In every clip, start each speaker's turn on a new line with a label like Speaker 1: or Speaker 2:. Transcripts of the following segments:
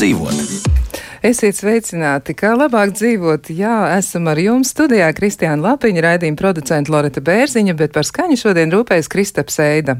Speaker 1: labāk dzīvot.
Speaker 2: Esiet sveicināti, kā labāk dzīvot. Jā, esam ar jums studijā Kristiāna Lapiņa, raidījuma producenta Loreta Bērziņa, bet par skaņu šodien rūpējas Kristaps Eida.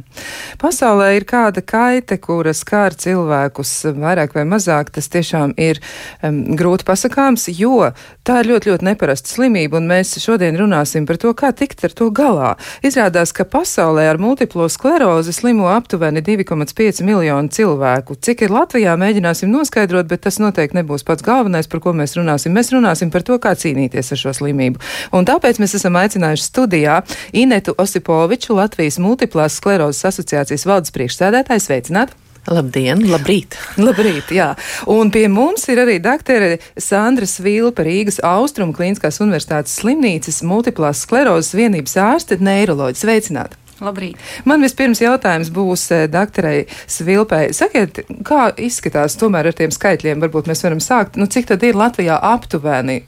Speaker 2: Pasaulē ir kāda kaite, kura skār cilvēkus vairāk vai mazāk, tas tiešām ir um, grūti pasakāms, jo tā ir ļoti, ļoti neparasta slimība, un mēs šodien runāsim par to, kā tikt ar to galā. Izrādās, ka pasaulē ar multiplo sklerozi slimo aptuveni 2,5 miljonu cilvēku. Cik ir Latvijā, mēģināsim noskaidrot, bet tas noteikti nebūs pats galvenais, par ko mēs runāsim. Mēs runāsim par to, kā cīnīties ar šo slimību. Un tāpēc mēs esam aicinājuši studijā Inetu Osipoviču, Latvijas multiplās sklerozes asociācijas valdes priekšsēdētāju. Sveicināt!
Speaker 3: Labdien, labrīt!
Speaker 2: Labrīt, jā. Un pie mums ir arī doktere Sandra Svilpa, Rīgas Austrumu Klīniskās Universitātes slimnīcas multiplās sklerozes vienības ārste, neiroloģis. Sveicināt!
Speaker 4: Labrīt.
Speaker 2: Man vispirms jautājums būs eh, doktorai Svilpai. Sakiet, kā izskatās tomēr ar tiem skaitļiem? Varbūt mēs varam sākt. Nu, cik tad ir Latvijā aptuveni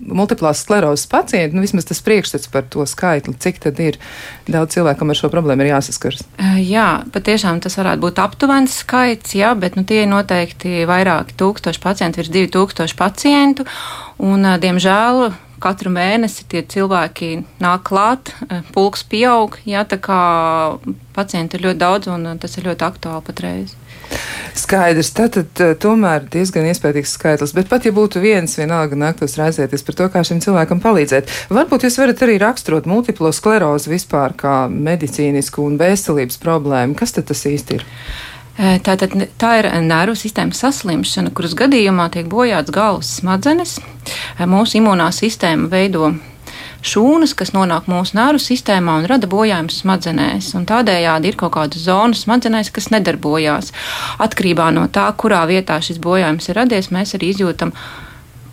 Speaker 2: multiplās sklerozes pacienti? Nu, vismaz tas priekšstats par to skaitli. Cik tad ir daudz cilvēkam ar šo problēmu ir jāsaskars?
Speaker 4: Jā, patiešām tas varētu būt aptuvens skaits, jā, bet nu, tie ir noteikti vairāki tūkstoši pacientu, virs divi tūkstoši pacientu. Un, diemžēl, katru mēnesi tie cilvēki nāk klāt, eh, pulks pieaug, jā, tā kā pacienti ir ļoti daudz un eh, tas ir ļoti aktuāli patreiz.
Speaker 2: Skaidrs, tātad eh, tomēr diezgan iespējams skaitlis, bet pat ja būtu viens, vienalga nāktos raizēties par to, kā šim cilvēkam palīdzēt. Varbūt jūs varat arī raksturot multiplo sklerozi vispār kā medicīnisku un veselības problēmu. Kas tad tas īsti ir?
Speaker 4: Tātad tā ir nervu sistēmas saslimšana, kuras gadījumā tiek bojāts galvas smadzenes. Mūsu imunā sistēma veido šūnas, kas nonāk mūsu nervu sistēmā un rada bojājumus smadzenēs. Un tādējādi ir kaut kāda zona smadzenēs, kas nedarbojās. Atkarībā no tā, kurā vietā šis bojājums ir radies, mēs arī izjūtam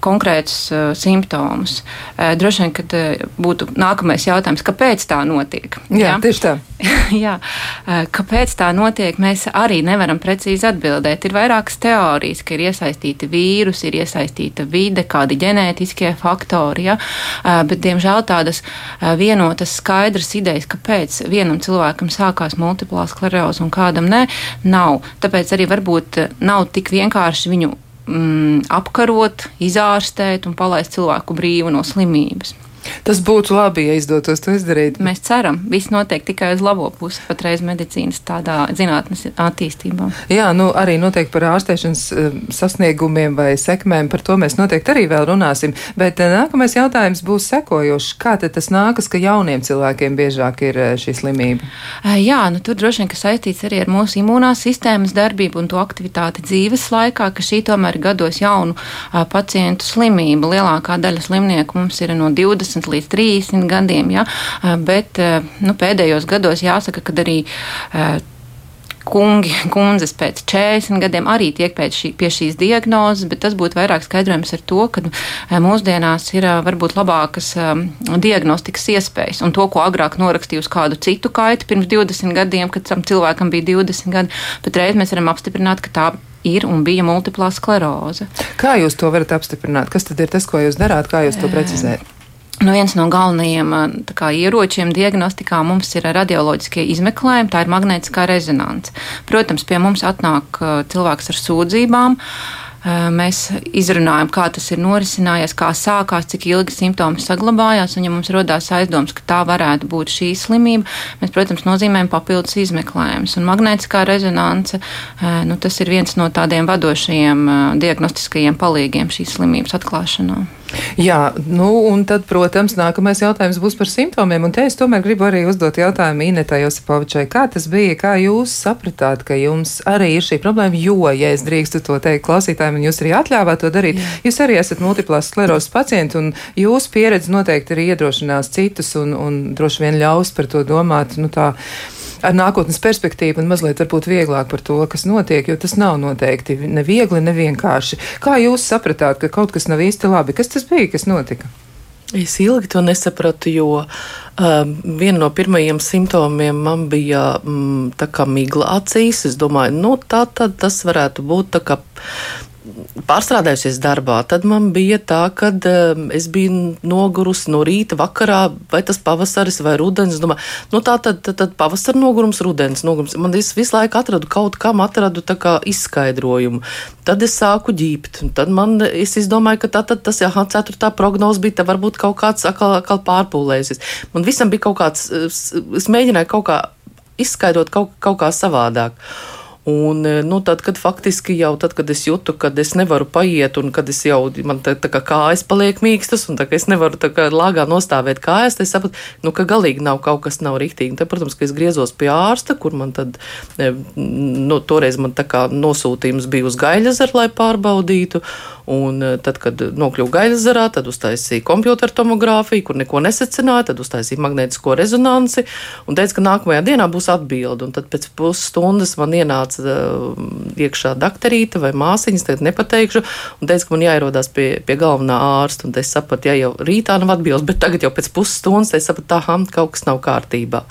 Speaker 4: konkrētus uh, simptomus. Uh, droši vien, kad uh, būtu nākamais jautājums, kāpēc tā notiek?
Speaker 2: Jā, jā? tieši tā.
Speaker 4: jā, uh, kāpēc tā notiek, mēs arī nevaram precīzi atbildēt. Ir vairākas teorijas, ka ir iesaistīti vīrusi, ir iesaistīta vide, kādi ģenētiskie faktori, ja? uh, bet, diemžēl, tādas uh, vienotas skaidras idejas, kāpēc vienam cilvēkam sākās multiplā skleroze un kādam ne, nav. Tāpēc arī varbūt nav tik vienkārši viņu mm, apkarot, izārstēt un palaist cilvēku brīvu no slimības.
Speaker 2: Tas būtu labi, ja izdotos to izdarīt.
Speaker 4: Mēs ceram, viss notiek tikai uz labo pusi, patreiz medicīnas tādā zinātnes attīstībā.
Speaker 2: Jā, nu arī noteikti par ārstēšanas uh, sasniegumiem vai sekmēm, par to mēs noteikti arī vēl runāsim. Bet uh, nākamais jautājums būs sekojošs. Kā tad tas nākas, ka jauniem cilvēkiem biežāk ir uh, šī slimība?
Speaker 4: Jā, nu tur droši vien, ka saistīts arī ar mūsu imunās sistēmas darbību un to aktivitāti dzīves laikā, ka šī tomēr gados jaunu pacientu slimība. Lielākā daļa slimnieku mums ir no 20 20 līdz 30 gadiem. Ja? Bet nu, pēdējos gados jāsaka, ka arī kungi, kundzes pēc 40 gadiem arī tiek šī, pie šīs diagnozes, bet tas būtu vairāk skaidrojums ar to, ka mūsdienās ir varbūt labākas diagnostikas iespējas. Un to, ko agrāk norakstīju uz kādu citu kaitu pirms 20 gadiem, kad tam cilvēkam bija 20 gadi, bet reiz mēs varam apstiprināt, ka tā ir un bija multiplā skleroze.
Speaker 2: Kā jūs to varat apstiprināt? Kas tad ir tas, ko jūs darāt, kā jūs to precizējat?
Speaker 4: Nu, viens no galvenajiem kā, ieročiem diagnostikā mums ir radioloģiskie izmeklējumi, tā ir magnētiskā rezonance. Protams, pie mums atnāk cilvēks ar sūdzībām. Mēs izrunājam, kā tas ir norisinājies, kā sākās, cik ilgi simptomi saglabājās, un, ja mums rodās aizdoms, ka tā varētu būt šī slimība, mēs, protams, nozīmējam papildus izmeklējumus. Magnētiskā rezonance, nu, tas ir viens no tādiem vadošajiem diagnostiskajiem palīgiem šīs slimības atklāšanā.
Speaker 2: Jā, nu, un tad, protams, nākamais jautājums būs par simptomiem. Un te es tomēr gribu arī uzdot jautājumu Inetai Josipovičai. Kā tas bija, kā jūs sapratāt, ka jums arī ir šī problēma? Jo, ja es drīkstu to teikt klausītājiem, un jūs arī atļāvāt to darīt, Jā. jūs arī esat multiplās sklerozes pacienti, un jūsu pieredze noteikti arī iedrošinās citus un, un droši vien ļaus par to domāt. Nu, tā, ar nākotnes perspektīvu un mazliet varbūt vieglāk par to, kas notiek, jo tas nav noteikti ne viegli, ne vienkārši. Kā jūs sapratāt, ka kaut kas nav īsti labi? Kas tas bija, kas notika?
Speaker 3: Es ilgi to nesapratu, jo um, viena no pirmajiem simptomiem man bija um, tā kā migla acīs. Es domāju, nu, tā tad tas varētu būt tā kā pārstrādājusies darbā, tad man bija tā, ka um, es biju nogurusi no rīta, vakarā, vai tas pavasaris vai rudens. Domāju, nu tā tad, tad, tad pavasara nogurums, rudens nogurums. Man es visu laiku atradu kaut kam, atradu izskaidrojumu. Tad es sāku ģīpt. Tad man, es izdomāju, ka tā, tad tas, jā, ceturtā prognoze bija, tad varbūt kaut kāds atkal, atkal pārpūlējusies. Man visam bija kaut kāds, es mēģināju kaut kā izskaidrot kaut, kaut kā savādāk. Un, e, nu, tad, kad faktiski jau tad, kad es jūtu, ka es nevaru paiet, un kad es jau man tā, tā kā kājas paliek mīkstas, un tā, es nevaru tā kā lāgā nostāvēt kājas, tad es sapratu, nu, ka galīgi nav kaut kas nav riktīgi. Tad, protams, ka es griezos pie ārsta, kur man tad, e, nu, toreiz man tā kā nosūtījums bija uz gaļazaru, lai pārbaudītu. Un e, tad, kad nokļuvu gaļazarā, tad uztaisīja kompjutora tomogrāfiju, kur neko nesecināja, tad uztaisīja magnētisko rezonanci un teica, ka nākamajā dienā būs atbilde. Un tad pēc pusstundas man ienāca uh, iekšā dakterīte vai māsiņas, tagad nepateikšu, un teica, ka man jāierodās pie, pie galvenā ārsta. Un es sapratu, ja jau rītā nav atbildes, bet tagad jau pēc pusstundas es sapratu, tā kaut kas nav kārtībā.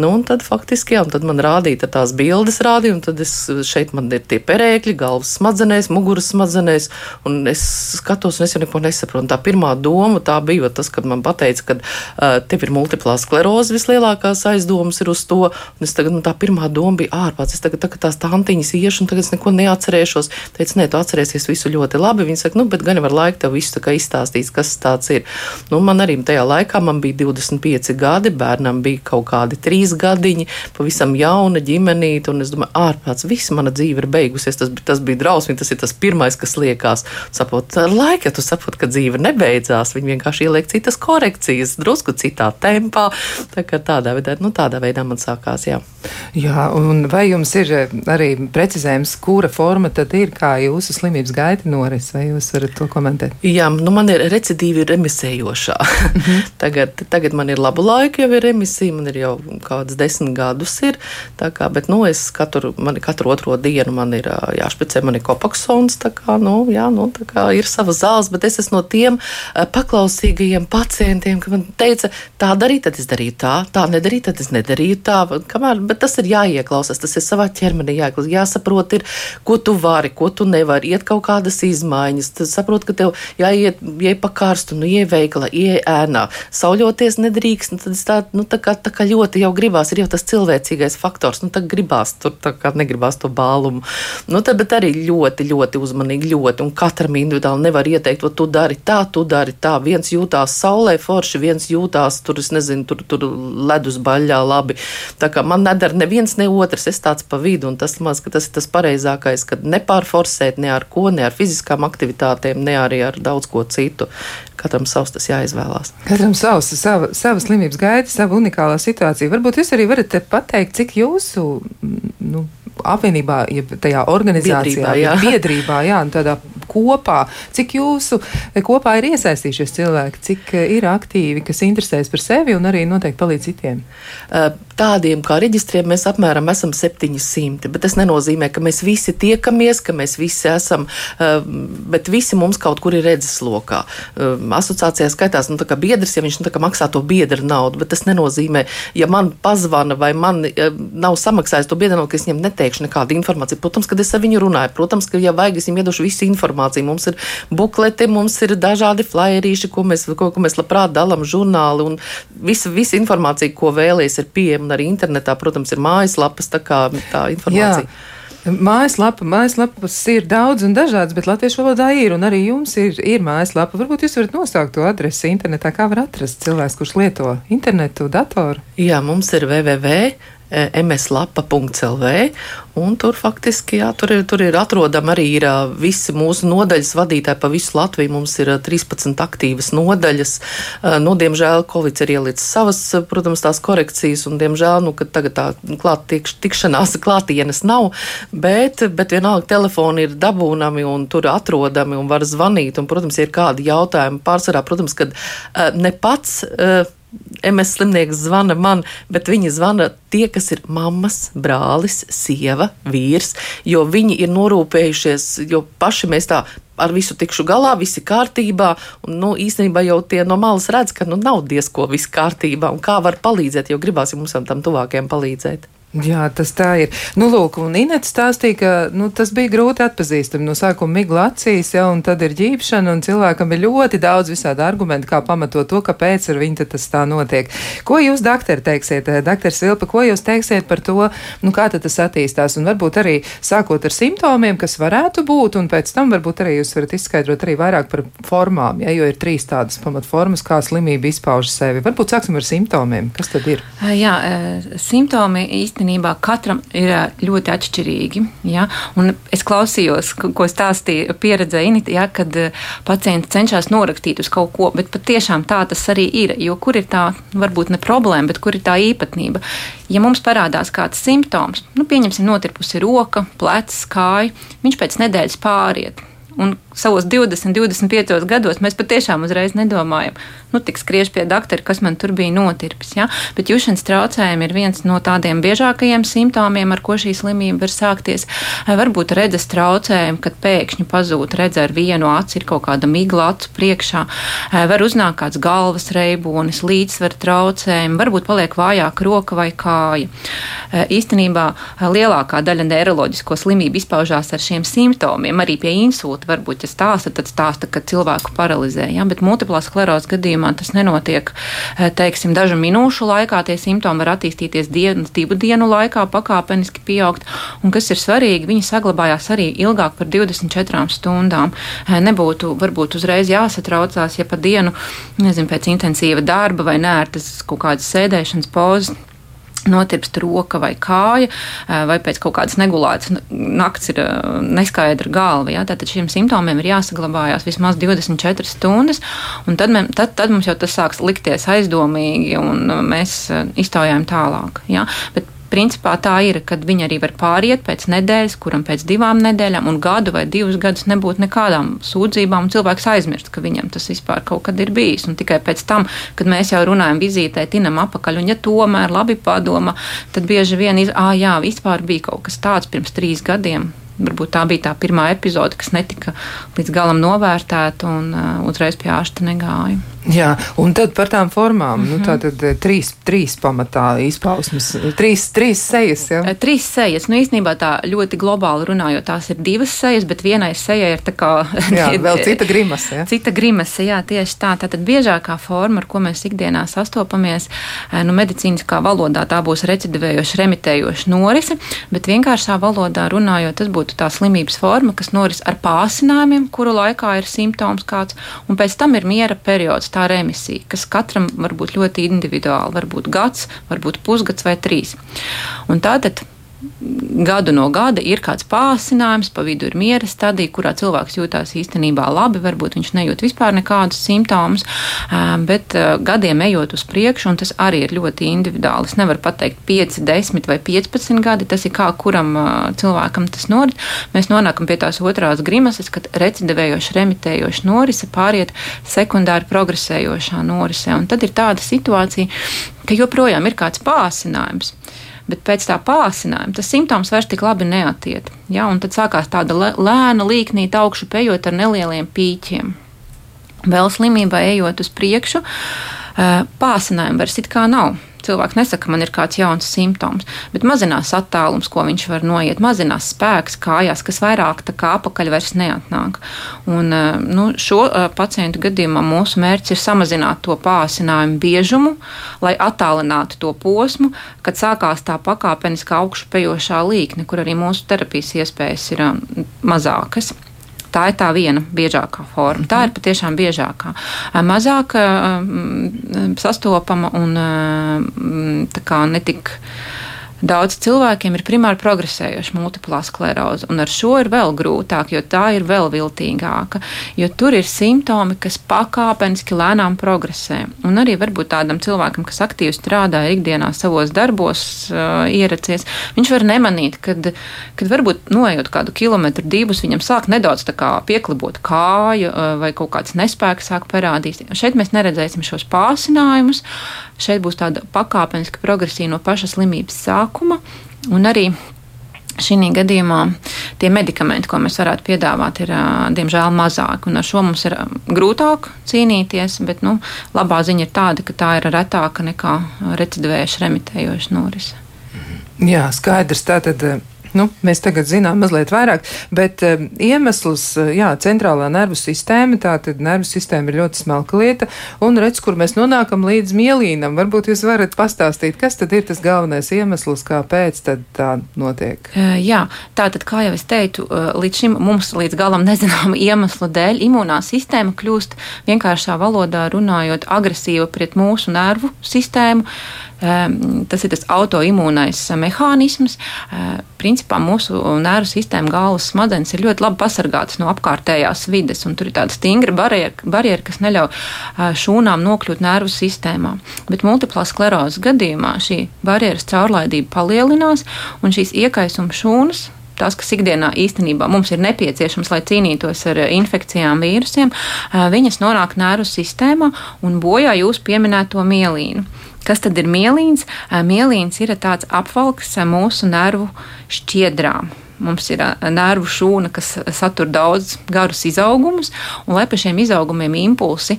Speaker 3: Nu, un tad faktiski, jā, un tad man rādīja tās bildes, rādīja, un tad es šeit man ir tie perēkļi, galvas smadzenēs, muguras smadzenēs, un es skatos, un es jau neko nesaprotu. Un tā pirmā doma tā bija tas, kad man teica, ka uh, tev ir multiplā skleroze, vislielākās aizdomas ir uz to, un es tagad, nu, tā pirmā doma bija ārpats. Es tagad, tagad tās tantiņas iešu, un tagad es neko neatcerēšos. Teicu, nē, tu atcerēsies visu ļoti labi. Viņa saka, nu, bet gan jau ar laiku tev visu izstāstīs, kas tas ir. Nu, man arī tajā laikā man bija 25 gadi, bērnam bija kaut kādi 3 gadiņi, pavisam jauna ģimenīte, un es domāju, ārprāts, visa mana dzīve ir beigusies. Tas, tas bija drausmīgi, tas ir tas pirmais, kas liekas. Sapot, ar laiku, ja tu saproti, ka dzīve nebeidzās, viņi vienkārši ieliek citas korekcijas, drusku citā tempā. Tā kā tādā veidā, nu, tādā veidā man sākās, jā.
Speaker 2: Jā, un vai jums ir arī precizējums, kura forma tad ir, kā jūsu slimības gaita noris, vai jūs varat to komentēt?
Speaker 3: Jā, nu man ir recidīvi remisējošā. Mm -hmm. tagad, tagad man ir labu laiku, jau ir remisija, man ir jau kādas desmit gadus ir, kā, bet, nu, es katru, man, katru otro dienu man ir jāšpicē, man ir kopaksons, tā kā, nu, jā, nu, ir savas zāles, bet es esmu no tiem paklausīgajiem pacientiem, ka man teica, tā darīt, tad es darīju tā, tā nedarīt, tad es nedarīju tā, kamēr, bet tas ir jāieklausās, tas ir savā ķermenī jāieklausās, jāsaprot, ir, ko tu vari, ko tu nevari, iet kaut kādas izmaiņas. Tad saprot, ka tev jāiet, ja pa karstu, nu, ieveikla, ieēnā, sauļoties nedrīkst. Nu, tad tā, nu, tā, kā, tā kā ļoti jau gribās, ir jau tas cilvēcīgais faktors, nu, tā gribās tur, tā kā negribās to bālumu. Nu, tad, bet arī ļoti, ļoti uzmanīgi, ļoti, un katram individuāli nevar ieteikt, tu dari tā, tu dari tā. Viens jūtās saulē forši, viens jūtās tur, es nezinu, tur, tur ledus baļā labi. Tā kā man nedara neviens, ne otrs, es tāds pa vidu, un tas, maz, tas ir tas pareizākais, kad nepārforsēt ne ar ko, ne ar fiziskām aktivitātēm, ne arī ar daudz ko citu. Katram savs tas jāizvēlās.
Speaker 2: Katram savs, sava, sava slimības gaita, sava unikālā situācija. Varbūt jūs arī varat pateikt, cik jūsu nu, apvienībā, ja tajā organizācijā,
Speaker 3: biedrībā, jā.
Speaker 2: biedrībā, jā, tādā kopā, cik jūsu kopā ir iesaistījušies cilvēki, cik ir aktīvi, kas interesējas par sevi un arī noteikti palīdz citiem?
Speaker 3: Tādiem kā reģistriem mēs apmēram esam 700, bet tas nenozīmē, ka mēs visi tiekamies, ka mēs visi esam, bet visi mums kaut kur ir redzes lokā. Asociācijā skaitās, nu, tā kā biedrs, ja viņš nu, kā maksā to biedra naudu, bet tas nenozīmē, ja man pazvana vai man nav samaksājis to biedra naudu, ka es viņam neteikšu nekādu informāciju. Protams, kad es ar viņu runāju, protams, ka, ja vajag, es viņam iedošu visu informāciju. Mums ir bukleti, mums ir dažādi flyerīši, ko mēs, ko, ko mēs labprāt dalām, žurnāli un visa, visa informācija, ko vēlēs, ir pieejama arī internetā. Protams, ir mājaslapas, tā kā tā informācija. Jā.
Speaker 2: Mājaslapa, mājaslapas ir daudz un dažādas, bet latviešu valodā ir, un arī jums ir, ir mājaslapa. Varbūt jūs varat nosaukt to adresi internetā, kā var atrast cilvēks, kurš lieto internetu, datoru.
Speaker 3: Jā, mums ir www mslapa.lv. Tur faktiski jā, tur ir, tur ir atrodama arī ir, visi mūsu nodaļas vadītāji pa visu Latviju. Mums ir 13 aktīvas nodaļas. Nu, diemžēl Covid ir ielicis savas, protams, tās korekcijas, un diemžēl nu, tagad tā klāt, tiek, tikšanās klātienes nav, bet, bet vienalga telefoni ir dabūnami un tur atrodami un var zvanīt. Un, protams, ir kādi jautājumi, pārsvarā, protams, kad ne pats MS slimnieks zvana man, bet viņi zvana tie, kas ir mammas, brālis, sieva, vīrs, jo viņi ir norūpējušies, jo paši mēs tā ar visu tikšu galā, viss ir kārtībā. Un, nu, īstenībā jau tie no malas redz, ka nu, nav diezko viss kārtībā un kā var palīdzēt, jo gribās jums tam tuvākajiem palīdzēt.
Speaker 2: Jā, tas tā ir. Nu, lūk, un Inês stāstīja, ka nu, tas bija grūti atpazīstami. No sākuma migla acīs, ja, un tad ir ģīpšana, un cilvēkam ir ļoti daudz visādi argumenti, kā pamatot to, kāpēc ar viņu tas tā notiek. Ko jūs, doktori, teiksiet? Doktor Silpa, ko jūs teiksiet par to, nu, kā tas attīstās? Un varbūt arī sākot ar simptomiem, kas varētu būt, un pēc tam varbūt arī jūs varat izskaidrot arī vairāk par formām, ja, jo ir trīs tādas pamatformas, kā slimība izpauž sevi. Varbūt sāksim ar simptomiem. Kas tad ir?
Speaker 4: Jā, simptomi īstenībā īstenībā katram ir ļoti atšķirīgi. Ja? Un es klausījos, ko stāstīja pieredze Inita, ja, kad pacienti cenšas norakstīt uz kaut ko, bet patiešām tā tas arī ir. Jo kur ir tā, varbūt ne problēma, bet kur ir tā īpatnība? Ja mums parādās kāds simptoms, nu, pieņemsim, notirpusi roka, plecs, kāja, viņš pēc nedēļas pāriet. Un savos 20, 25 gados mēs patiešām uzreiz nedomājam, nu, tik skriež pie doktora, kas man tur bija notirpis. Ja? Bet jušanas traucējumi ir viens no tādiem biežākajiem simptomiem, ar ko šī slimība var sākties. Varbūt redzes traucējumi, kad pēkšņi pazūd redze ar vienu aci, ir kaut kāda migla acu priekšā, var uznākt kāds galvas reibonis, līdzsver traucējumi, varbūt paliek vājāka roka vai kāja. Īstenībā lielākā daļa neiroloģisko slimību izpaužās ar šiem simptomiem, arī pie insulta varbūt ja stāsta, tad stāsta, ka cilvēku paralizē. Ja? Bet multiplā sklerozes gadījumā tas nenotiek eh, teiksim, dažu minūšu laikā. Tie simptomi var attīstīties dienas, divu dienu laikā, pakāpeniski pieaugt. Un kas ir svarīgi, viņi saglabājās arī ilgāk par 24 stundām. Eh, nebūtu varbūt uzreiz jāsatraucās, ja pa dienu, nezinu, pēc intensīva darba vai nērtas kaut kādas sēdēšanas pozas notirpst roka vai kāja, vai pēc kaut kādas negulētas nakts ir neskaidra galva. Ja? Tātad šiem simptomiem ir jāsaglabājās vismaz 24 stundas, un tad, mē, tad, tad mums jau tas sāks likties aizdomīgi, un mēs iztaujājam tālāk. Ja? Bet principā tā ir, kad viņi arī var pāriet pēc nedēļas, kuram pēc divām nedēļām un gadu vai divus gadus nebūtu nekādām sūdzībām, un cilvēks aizmirst, ka viņam tas vispār kaut kad ir bijis. Un tikai pēc tam, kad mēs jau runājam vizītē, tinam apakaļ, un ja tomēr labi padoma, tad bieži vien, iz, ah, jā, vispār bija kaut kas tāds pirms trīs gadiem, varbūt tā bija tā pirmā epizode, kas netika līdz galam novērtēta un uh, uzreiz pie ārsta negāja.
Speaker 2: Jā, un tad par tām formām. Mm -hmm. nu, tā tad eh, trīs, trīs pamatā izpausmes, trīs, trīs sejas. Ja?
Speaker 4: Eh, trīs sejas. Nu, īstenībā tā ļoti globāli runājot, tās ir divas sejas, bet vienai sejai ir tā kā.
Speaker 2: jā, vēl cita grimase. Ja?
Speaker 4: Cita grimase, jā, tieši tā. Tātad biežākā forma, ar ko mēs ikdienā sastopamies, eh, nu, medicīniskā valodā tā būs recidivējoša, remitējoša norise, bet vienkāršā valodā runājot, tas būtu tā slimības forma, kas noris ar pāsinājumiem, kuru laikā ir simptoms kāds, un pēc tam ir miera periods tā remisija, kas katram var būt ļoti individuāli. Varbūt gads, varbūt pusgads vai trīs. Un tātad gadu no gada ir kāds pāsinājums, pa vidu ir miera stadija, kurā cilvēks jūtās īstenībā labi, varbūt viņš nejūt vispār nekādus simptomus, bet gadiem ejot uz priekšu, un tas arī ir ļoti individuāli. Es nevaru pateikt 5, 10 vai 15 gadi, tas ir kā kuram cilvēkam tas norit. Mēs nonākam pie tās otrās grimases, kad recidivējoša, remitējoša norise pāriet sekundāri progresējošā norise, un tad ir tāda situācija, ka joprojām ir kāds pāsinājums bet pēc tā pāsinājuma tas simptoms vairs tik labi neatiet. Ja? Un tad sākās tāda lēna līknīta augšu pejot ar nelieliem pīķiem. Vēl slimībā ejot uz priekšu, pāsinājuma vairs it kā nav. Cilvēks nesaka, man ir kāds jauns simptoms, bet mazinās attālums, ko viņš var noiet, mazinās spēks kājās, kas vairāk tā kā apakaļ vairs neatnāk. Un, eh, nu, šo eh, pacientu gadījumā mūsu mērķis ir samazināt to pāsinājumu biežumu, lai attālinātu to posmu, kad sākās tā pakāpeniskā augšupejošā līkne, kur arī mūsu terapijas iespējas ir eh, mazākas. Tā ir tā viena biežākā forma. Tā ir patiešām biežākā. Mazāk sastopama un tā kā netik Daudz cilvēkiem ir primāri progresējoša multiplā skleroze, un ar šo ir vēl grūtāk, jo tā ir vēl viltīgāka, jo tur ir simptomi, kas pakāpeniski lēnām progresē. Un arī varbūt tādam cilvēkam, kas aktīvi strādā ikdienā savos darbos, uh, ieracies, viņš var nemanīt, kad, kad varbūt noejot kādu kilometru, divus, viņam sāk nedaudz pieklibot kāju uh, vai kaut kāds nespēks sāk parādīties. Šeit mēs neredzēsim šos pārsinājumus, šeit būs tāda pakāpeniska progresija no paša slimības sākuma un arī. Šī gadījumā tie medikamenti, ko mēs varētu piedāvāt, ir diemžēl mazāki. Ar šo mums ir grūtāk cīnīties, bet nu, labā ziņa ir tāda, ka tā ir retāka nekā recidivējuša remitējoša norise.
Speaker 2: Jā, skaidrs. Tātad Nu, mēs tagad zinām mazliet vairāk, bet um, iemesls, uh, jā, centrālā nervu sistēma, tā tad nervu sistēma ir ļoti smalka lieta, un redz, kur mēs nonākam līdz mielīnam. Varbūt jūs varat pastāstīt, kas tad ir tas galvenais iemesls, kāpēc tad tā notiek?
Speaker 4: Uh, jā, tā tad, kā jau es teicu, līdz šim mums līdz galam nezināma iemesla dēļ imunā sistēma kļūst vienkāršā valodā runājot agresīva pret mūsu nervu sistēmu. Ehm, tas ir tas autoimūnais mehānisms. Ehm, principā mūsu nervu sistēma, galvas smadzenes ir ļoti labi pasargātas no apkārtējās vides, un tur ir tāda stingra barjera, kas neļauj šūnām nokļūt nervu sistēmā. Bet multiplā sklerozes gadījumā šī barjeras caurlaidība palielinās, un šīs iekaisuma šūnas tās, kas ikdienā īstenībā mums ir nepieciešams, lai cīnītos ar infekcijām, vīrusiem, viņas nonāk nervu sistēmā un bojā jūsu pieminēto mielīnu. Kas tad ir mielīns? Mielīns ir tāds apvalks mūsu nervu šķiedrām. Mums ir nervu šūna, kas satur daudz garus izaugumus, un lai pa šiem izaugumiem impulsi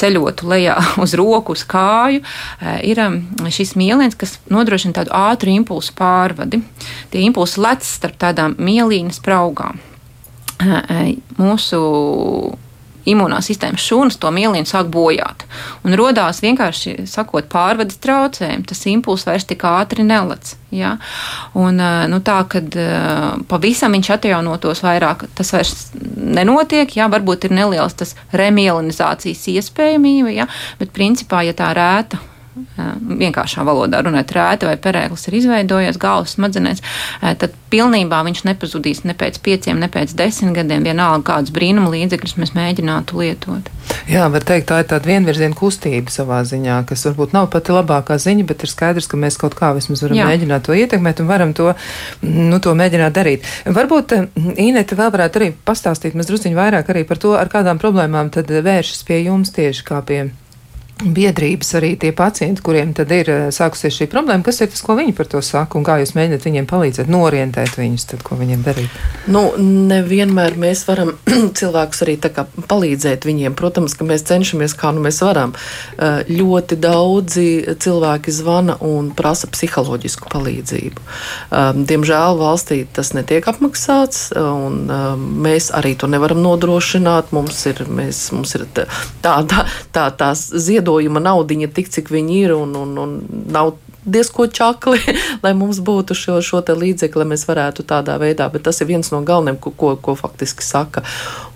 Speaker 4: ceļotu lejā uz roku, uz kāju, ir šis mieliens, kas nodrošina tādu ātru impulsu pārvadi. Tie impulsi lec starp tādām mielīnas spraugām. Mūsu imunās sistēmas šūnas to mielīnu sāk bojāt. Un radās vienkārši sakot, pārvades traucējumi. Tas impulss vairs tik ātri nelec. Ja? Un, nu, tā, kad pavisam viņš atjaunotos vairāk, tas vairs nenotiek. Ja? Varbūt ir neliels tas remielinizācijas iespējamība, ja? bet principā, ja tā rēta vienkāršā valodā runājot, rēta vai perēklis ir izveidojies galvas smadzenēs, tad pilnībā viņš nepazudīs ne pēc pieciem, ne pēc desmit gadiem, vienalga kādus brīnuma līdzekļus mēs mēģinātu lietot.
Speaker 2: Jā, var teikt, tā ir tāda vienvirziena kustība savā ziņā, kas varbūt nav pati labākā ziņa, bet ir skaidrs, ka mēs kaut kā vismaz varam Jā. mēģināt to ietekmēt un varam to, nu, to mēģināt darīt. Varbūt Inete vēl varētu arī pastāstīt mazliet vairāk arī par to, ar kādām problēmām tad vēršas pie jums tieši kā pie biedrības arī tie pacienti, kuriem tad ir eh, sākusies šī problēma, kas ir tas, ko viņi par to saka un kā jūs mēģināt viņiem palīdzēt, norientēt viņus, tad ko viņiem darīt?
Speaker 3: Nu, nevienmēr mēs varam cilvēkus arī tā kā palīdzēt viņiem. Protams, ka mēs cenšamies, kā nu mēs varam. Eh, ļoti daudzi cilvēki zvana un prasa psiholoģisku palīdzību. Eh, diemžēl valstī tas netiek apmaksāts, un mēs arī to nevaram nodrošināt. Mums ir, mēs, mums ir tā, tā, tā, tā, tās ziedojums ziedojuma naudiņa tik, cik viņi ir, un, un, un nav diezko čakli, lai mums būtu šo, šo līdzekli, lai mēs varētu tādā veidā. Bet tas ir viens no galvenajiem, ko, ko, ko faktiski saka.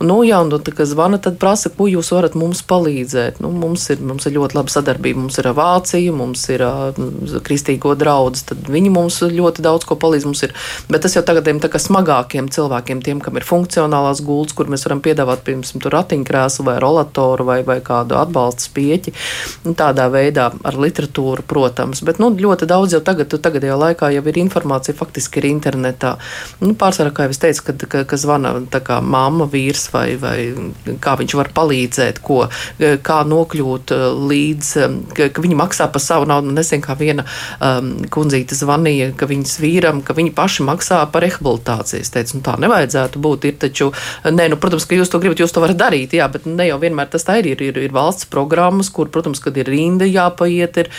Speaker 3: Un, nu, jā, un tad, kad zvana, tad prasa, ko jūs varat mums palīdzēt. Nu, mums, ir, mums ir ļoti laba sadarbība. Mums ir Vācija, mums ir kristīgo draugs. Tad viņi mums ļoti daudz ko palīdz. Ir, bet tas jau tagadiem tā kā smagākiem cilvēkiem, tiem, kam ir funkcionālās gultas, kur mēs varam piedāvāt, piemēram, ratiņkrēslu vai rolatoru vai, vai kādu atbalsta spieķi. Tādā veidā ar literatūru, protams. Bet, nu, ļoti daudz jau tagad, tagadējā laikā jau ir informācija, faktiski ir internetā. Nu, pārsvarā, kā jau es teicu, kad, ka, ka zvana kā mamma, vīrs vai, vai kā viņš var palīdzēt, ko, kā nokļūt uh, līdz, um, ka, ka viņi maksā par savu naudu. Nesen kā viena um, kundzīte zvanīja, ka viņas vīram, ka viņi paši maksā par rehabilitāciju. Es teicu, nu tā nevajadzētu būt. Ir taču, nē, nu, protams, ka jūs to gribat, jūs to varat darīt, jā, bet ne jau vienmēr tas tā ir. Ir, ir, ir valsts programmas, kur, protams, kad ir rinda jāpaiet, ir.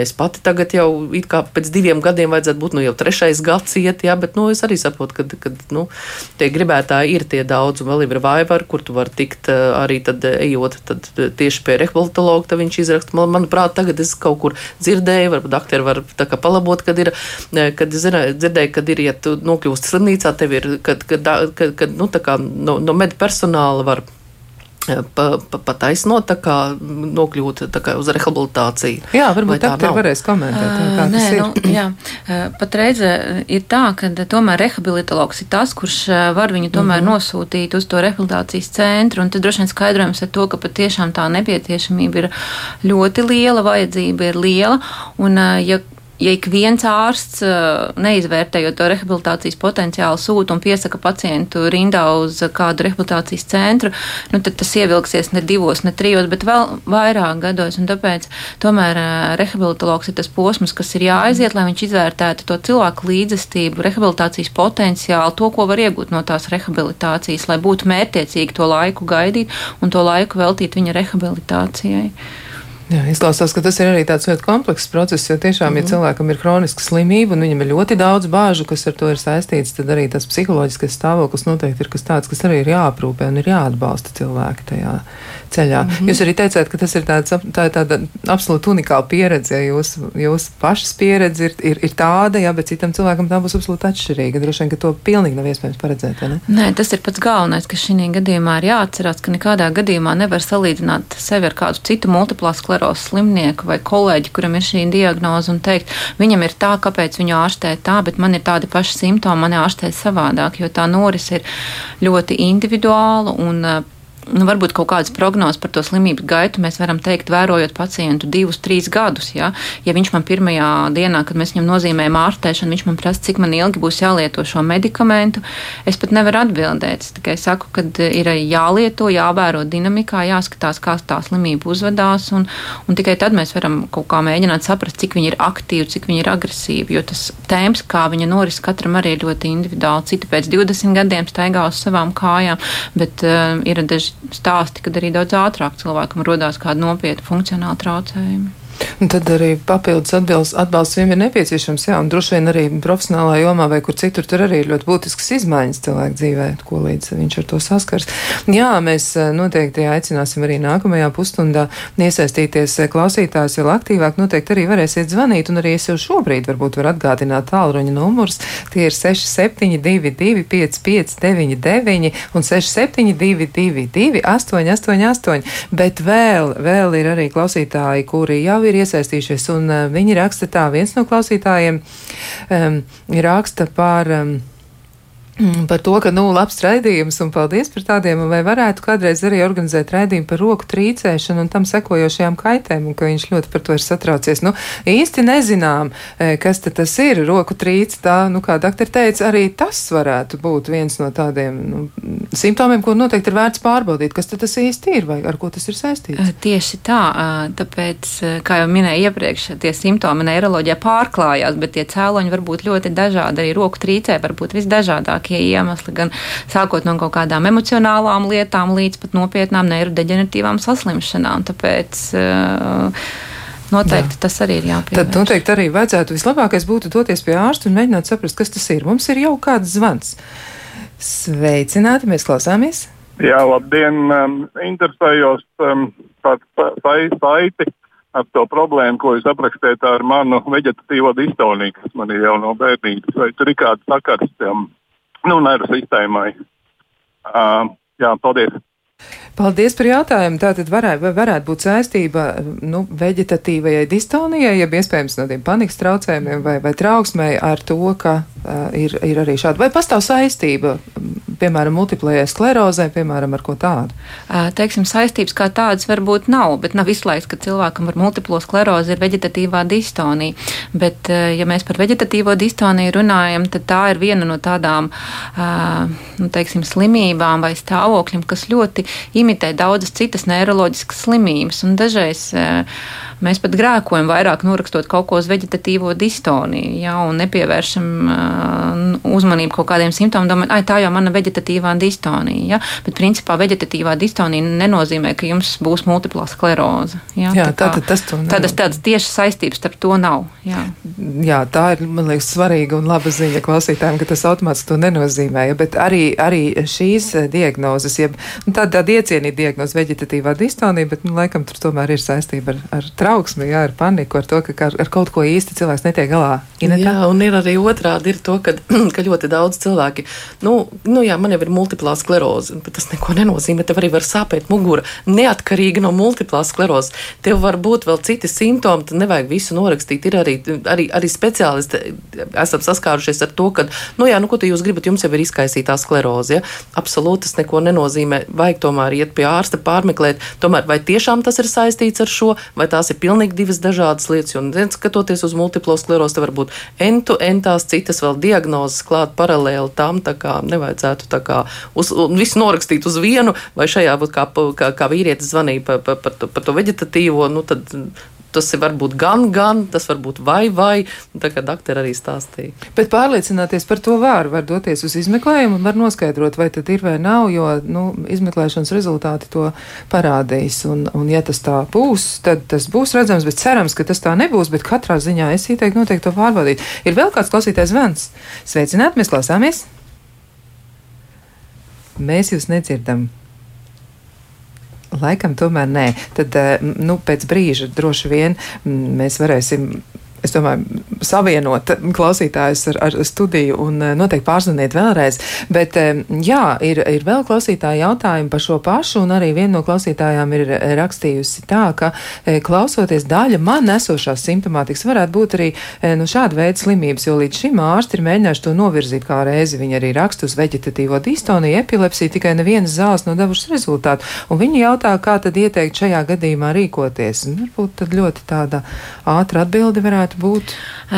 Speaker 3: Es pati tagad jau jau it kā pēc diviem gadiem vajadzētu būt, nu jau trešais gads iet, jā, bet, nu, es arī saprotu, ka, ka nu, tie gribētāji ir tie daudz, un vēl ir vaivar, kur tu vari tikt arī tad ejot tad tieši pie rehabilitologa, tad viņš izraksta. Man, manuprāt, tagad es kaut kur dzirdēju, varbūt doktori var tā kā palabot, kad ir, kad zina, dzirdēju, kad ir, ja tu nokļūsti slimnīcā, tev ir, kad, kad, kad, kad nu, tā kā no, no med personāla var pataisnot, tā kā nokļūt tā kā uz rehabilitāciju.
Speaker 2: Jā, varbūt tā ir varēs komentēt. Tā, kā Nē,
Speaker 4: nu, jā, patreiz ir tā, ka tomēr rehabilitologs ir tas, kurš var viņu tomēr mm -hmm. nosūtīt uz to rehabilitācijas centru, un tad droši vien skaidrojums ir to, ka patiešām tā nepieciešamība ir ļoti liela, vajadzība ir liela, un ja ja ik viens ārsts uh, neizvērtējot to rehabilitācijas potenciālu sūta un piesaka pacientu rindā uz kādu rehabilitācijas centru, nu, tad tas ievilksies ne divos, ne trijos, bet vēl vairāk gados. Tāpēc tomēr uh, rehabilitologs ir tas posms, kas ir jāaiziet, lai viņš izvērtētu to cilvēku līdzestību, rehabilitācijas potenciālu, to, ko var iegūt no tās rehabilitācijas, lai būtu mērķiecīgi to laiku gaidīt un to laiku veltīt viņa rehabilitācijai.
Speaker 2: Jā, izklausās, ka tas ir arī tāds ļoti komplekss process, jo tiešām, ja mhm. cilvēkam ir kroniska slimība un viņam ir ļoti daudz bāžu, kas ar to ir saistīts, tad arī tas psiholoģiskais stāvoklis noteikti ir kas tāds, kas arī ir jāaprūpē un ir jāatbalsta cilvēki tajā ceļā. Mm -hmm. Jūs arī teicāt, ka tas ir tāds, tā ir tāda absolūti unikāla pieredze, ja jūs, jūs pašas pieredze ir, ir, ir tāda, jā, bet citam cilvēkam tā būs absolūti atšķirīga. Droši vien, ka to pilnīgi nav iespējams paredzēt, ne?
Speaker 4: Nē, tas ir pats galvenais, kas šī gadījumā ir jāatcerās, ka nekādā gadījumā nevar salīdzināt sevi ar kādu citu multiplā sklerozu slimnieku vai kolēģi, kuram ir šī diagnoze, un teikt, viņam ir tā, kāpēc viņu ārstē tā, bet man ir tādi paši simptomi, man ārstē savādāk, jo tā noris ir ļoti individuāla un nu, varbūt kaut kādas prognozes par to slimības gaitu mēs varam teikt, vērojot pacientu divus, trīs gadus. Ja, ja viņš man pirmajā dienā, kad mēs viņam nozīmējam ārstēšanu, viņš man prasa, cik man ilgi būs jālieto šo medikamentu, es pat nevaru atbildēt. Es tikai saku, ka ir jālieto, jāvēro dinamikā, jāskatās, kā tā slimība uzvedās, un, un tikai tad mēs varam kaut kā mēģināt saprast, cik viņi ir aktīvi, cik viņi ir agresīvi. Jo tas tēmas, kā viņa noris, katram arī ir ļoti individuāli. Citi pēc 20 gadiem staigā uz savām kājām, bet uh, ir daži stāsti, kad arī daudz ātrāk cilvēkam rodās kāda nopietna funkcionāla traucējuma.
Speaker 2: Un tad arī papildus atbilst, atbalsts viņam ir nepieciešams, jā, un droši vien arī profesionālā jomā vai kur citur tur arī ir ļoti būtiskas izmaiņas cilvēku dzīvē, ko līdz viņš ar to saskars. Jā, mēs eh, noteikti aicināsim arī nākamajā pusstundā iesaistīties eh, klausītājs vēl aktīvāk, noteikti arī varēsiet zvanīt, un arī es jau šobrīd varbūt var atgādināt tālruņa numurs. Tie ir 6722 5599 un 6722 888, bet vēl, vēl ir arī klausītāji, kuri jau ir ir iesaistījušies, un uh, viņi raksta tā, viens no klausītājiem um, raksta par. Um, par to, ka, nu, labs raidījums un paldies par tādiem, vai varētu kādreiz arī organizēt raidījumu par roku trīcēšanu un tam sekojošajām kaitēm, un ka viņš ļoti par to ir satraucies. Nu, īsti nezinām, e, kas tad tas ir, roku trīc, tā, nu, kā doktori teica, arī tas varētu būt viens no tādiem nu, simptomiem, ko noteikti ir vērts pārbaudīt, kas tad tas īsti ir, vai ar ko tas ir saistīts.
Speaker 4: Tieši tā, tāpēc, kā jau minēju iepriekš, tie simptomi neiroloģijā pārklājās, bet tie cēloņi var būt ļoti dažādi, arī roku trīcē var būt visdažādākie dažādākie iemesli, gan sākot no kaut kādām emocionālām lietām līdz pat nopietnām neirodeģenatīvām saslimšanām. Tāpēc, uh, Noteikti Jā. tas arī ir jāpievērš.
Speaker 2: Tad noteikti arī vajadzētu vislabākais būtu doties pie ārsta un mēģināt saprast, kas tas ir. Mums ir jau kāds zvans. Sveicināti, mēs klausāmies!
Speaker 1: Jā, labdien! Um, interesējos um, par saiti ar to problēmu, ko jūs aprakstījāt ar manu veģetatīvo distoniju, kas man ir jau no bērnības. Vai tur ir kāds sakars tam nu, nervu sistēmai. Uh, jā, paldies!
Speaker 2: Paldies par jautājumu. Tātad varētu, varētu būt saistība nu, veģetatīvajai distonijai, ja iespējams no tiem panikas traucējumiem vai, vai trauksmei ar to, ka uh, ir, ir arī šāda. Vai pastāv saistība piemēram, multiplējai sklerozē, piemēram, ar ko tādu?
Speaker 4: Teiksim, saistības kā tādas varbūt nav, bet nav izslēgts, ka cilvēkam ar multiplo sklerozi ir veģetatīvā distonija. Bet, ja mēs par veģetatīvo distoniju runājam, tad tā ir viena no tādām, nu, teiksim, slimībām vai stāvokļiem, kas ļoti imitē daudzas citas neiroloģiskas slimības. Dažreiz Mēs pat grēkojam vairāk norakstot kaut ko uz veģetatīvo distoniju, ja, un nepievēršam uh, uzmanību kaut kādiem simptomiem, domājot, ah, tā jau mana veģetatīvā distonija. Ja, bet principā veģetatīvā distonija nenozīmē, ka jums būs multiplā skleroze. Ja,
Speaker 2: jā, tā kā, tas
Speaker 4: tādas, tādas tiešas saistības starp to nav. Jā.
Speaker 2: jā, tā ir, man liekas, svarīga un laba ziņa klausītājiem, ka tas automātiski to nenozīmē. Ja, bet arī, arī šīs diagnozes, ja nu, tāda, tāda iecienīta diagnoze veģetatīvā distonija, bet, nu, laikam, tur tomēr ir saistība ar, ar trauksmi trauksmi, jā, ar paniku, ar to, ka ar, kaut ko īsti cilvēks netiek galā.
Speaker 3: Inetā? Jā, un ir arī otrādi, ir to, ka, ka ļoti daudz cilvēki, nu, nu jā, man jau ir multiplā skleroze, bet tas neko nenozīmē. Tev arī var sāpēt mugura neatkarīgi no multiplā sklerozes. Tev var būt vēl citi simptomi, tad nevajag visu norakstīt. Ir arī, arī, arī speciālisti, esam saskārušies ar to, ka, nu jā, nu ko tu jūs gribat, jums jau ir izkaisītā skleroze. Ja? Absolūti tas neko nenozīmē. Vajag tomēr iet pie ārsta, pārmeklēt, tomēr vai tiešām tas ir saistīts ar šo, vai tās ir pilnīgi divas dažādas lietas. Un, skatoties uz multiplo sklerozi, var būt entu, entās citas vēl diagnozes klāt paralēli tam, tā kā nevajadzētu tā kā uz, visu norakstīt uz vienu, vai šajā būtu kā, kā, kā vīrietis zvanīja par, par, par, par to veģetatīvo, nu tad tas ir varbūt gan, gan, tas var būt vai, vai. Tā kā doktori arī stāstīja.
Speaker 2: Bet pārliecināties par to var, var doties uz izmeklējumu un var noskaidrot, vai tad ir vai nav, jo nu, izmeklēšanas rezultāti to parādīs. Un, un ja tas tā būs, tad tas būs redzams, bet cerams, ka tas tā nebūs. Bet katrā ziņā es ieteiktu noteikti to pārbaudīt. Ir vēl kāds klausītājs zvans. Sveicināti, mēs klausāmies! Mēs jūs nedzirdam. Laikam tomēr nē. Tad nu, pēc brīža droši vien mēs varēsim es domāju, savienot klausītājus ar, ar studiju un eh, noteikti pārzvaniet vēlreiz. Bet eh, jā, ir, ir vēl klausītāji jautājumi par šo pašu, un arī viena no klausītājām ir eh, rakstījusi tā, ka klausoties daļa man nesošās simptomātikas varētu būt arī nu, šāda veida slimības, jo līdz šim ārsti ir mēģinājuši to novirzīt kā reizi. Viņi arī raksta uz veģetatīvo distoniju, epilepsiju, tikai nevienas zāles nav devušas rezultātu. Un viņi jautā, kā tad ieteikt šajā gadījumā rīkoties. Un varbūt tad ļoti tāda ātra atbilde varētu varētu būt?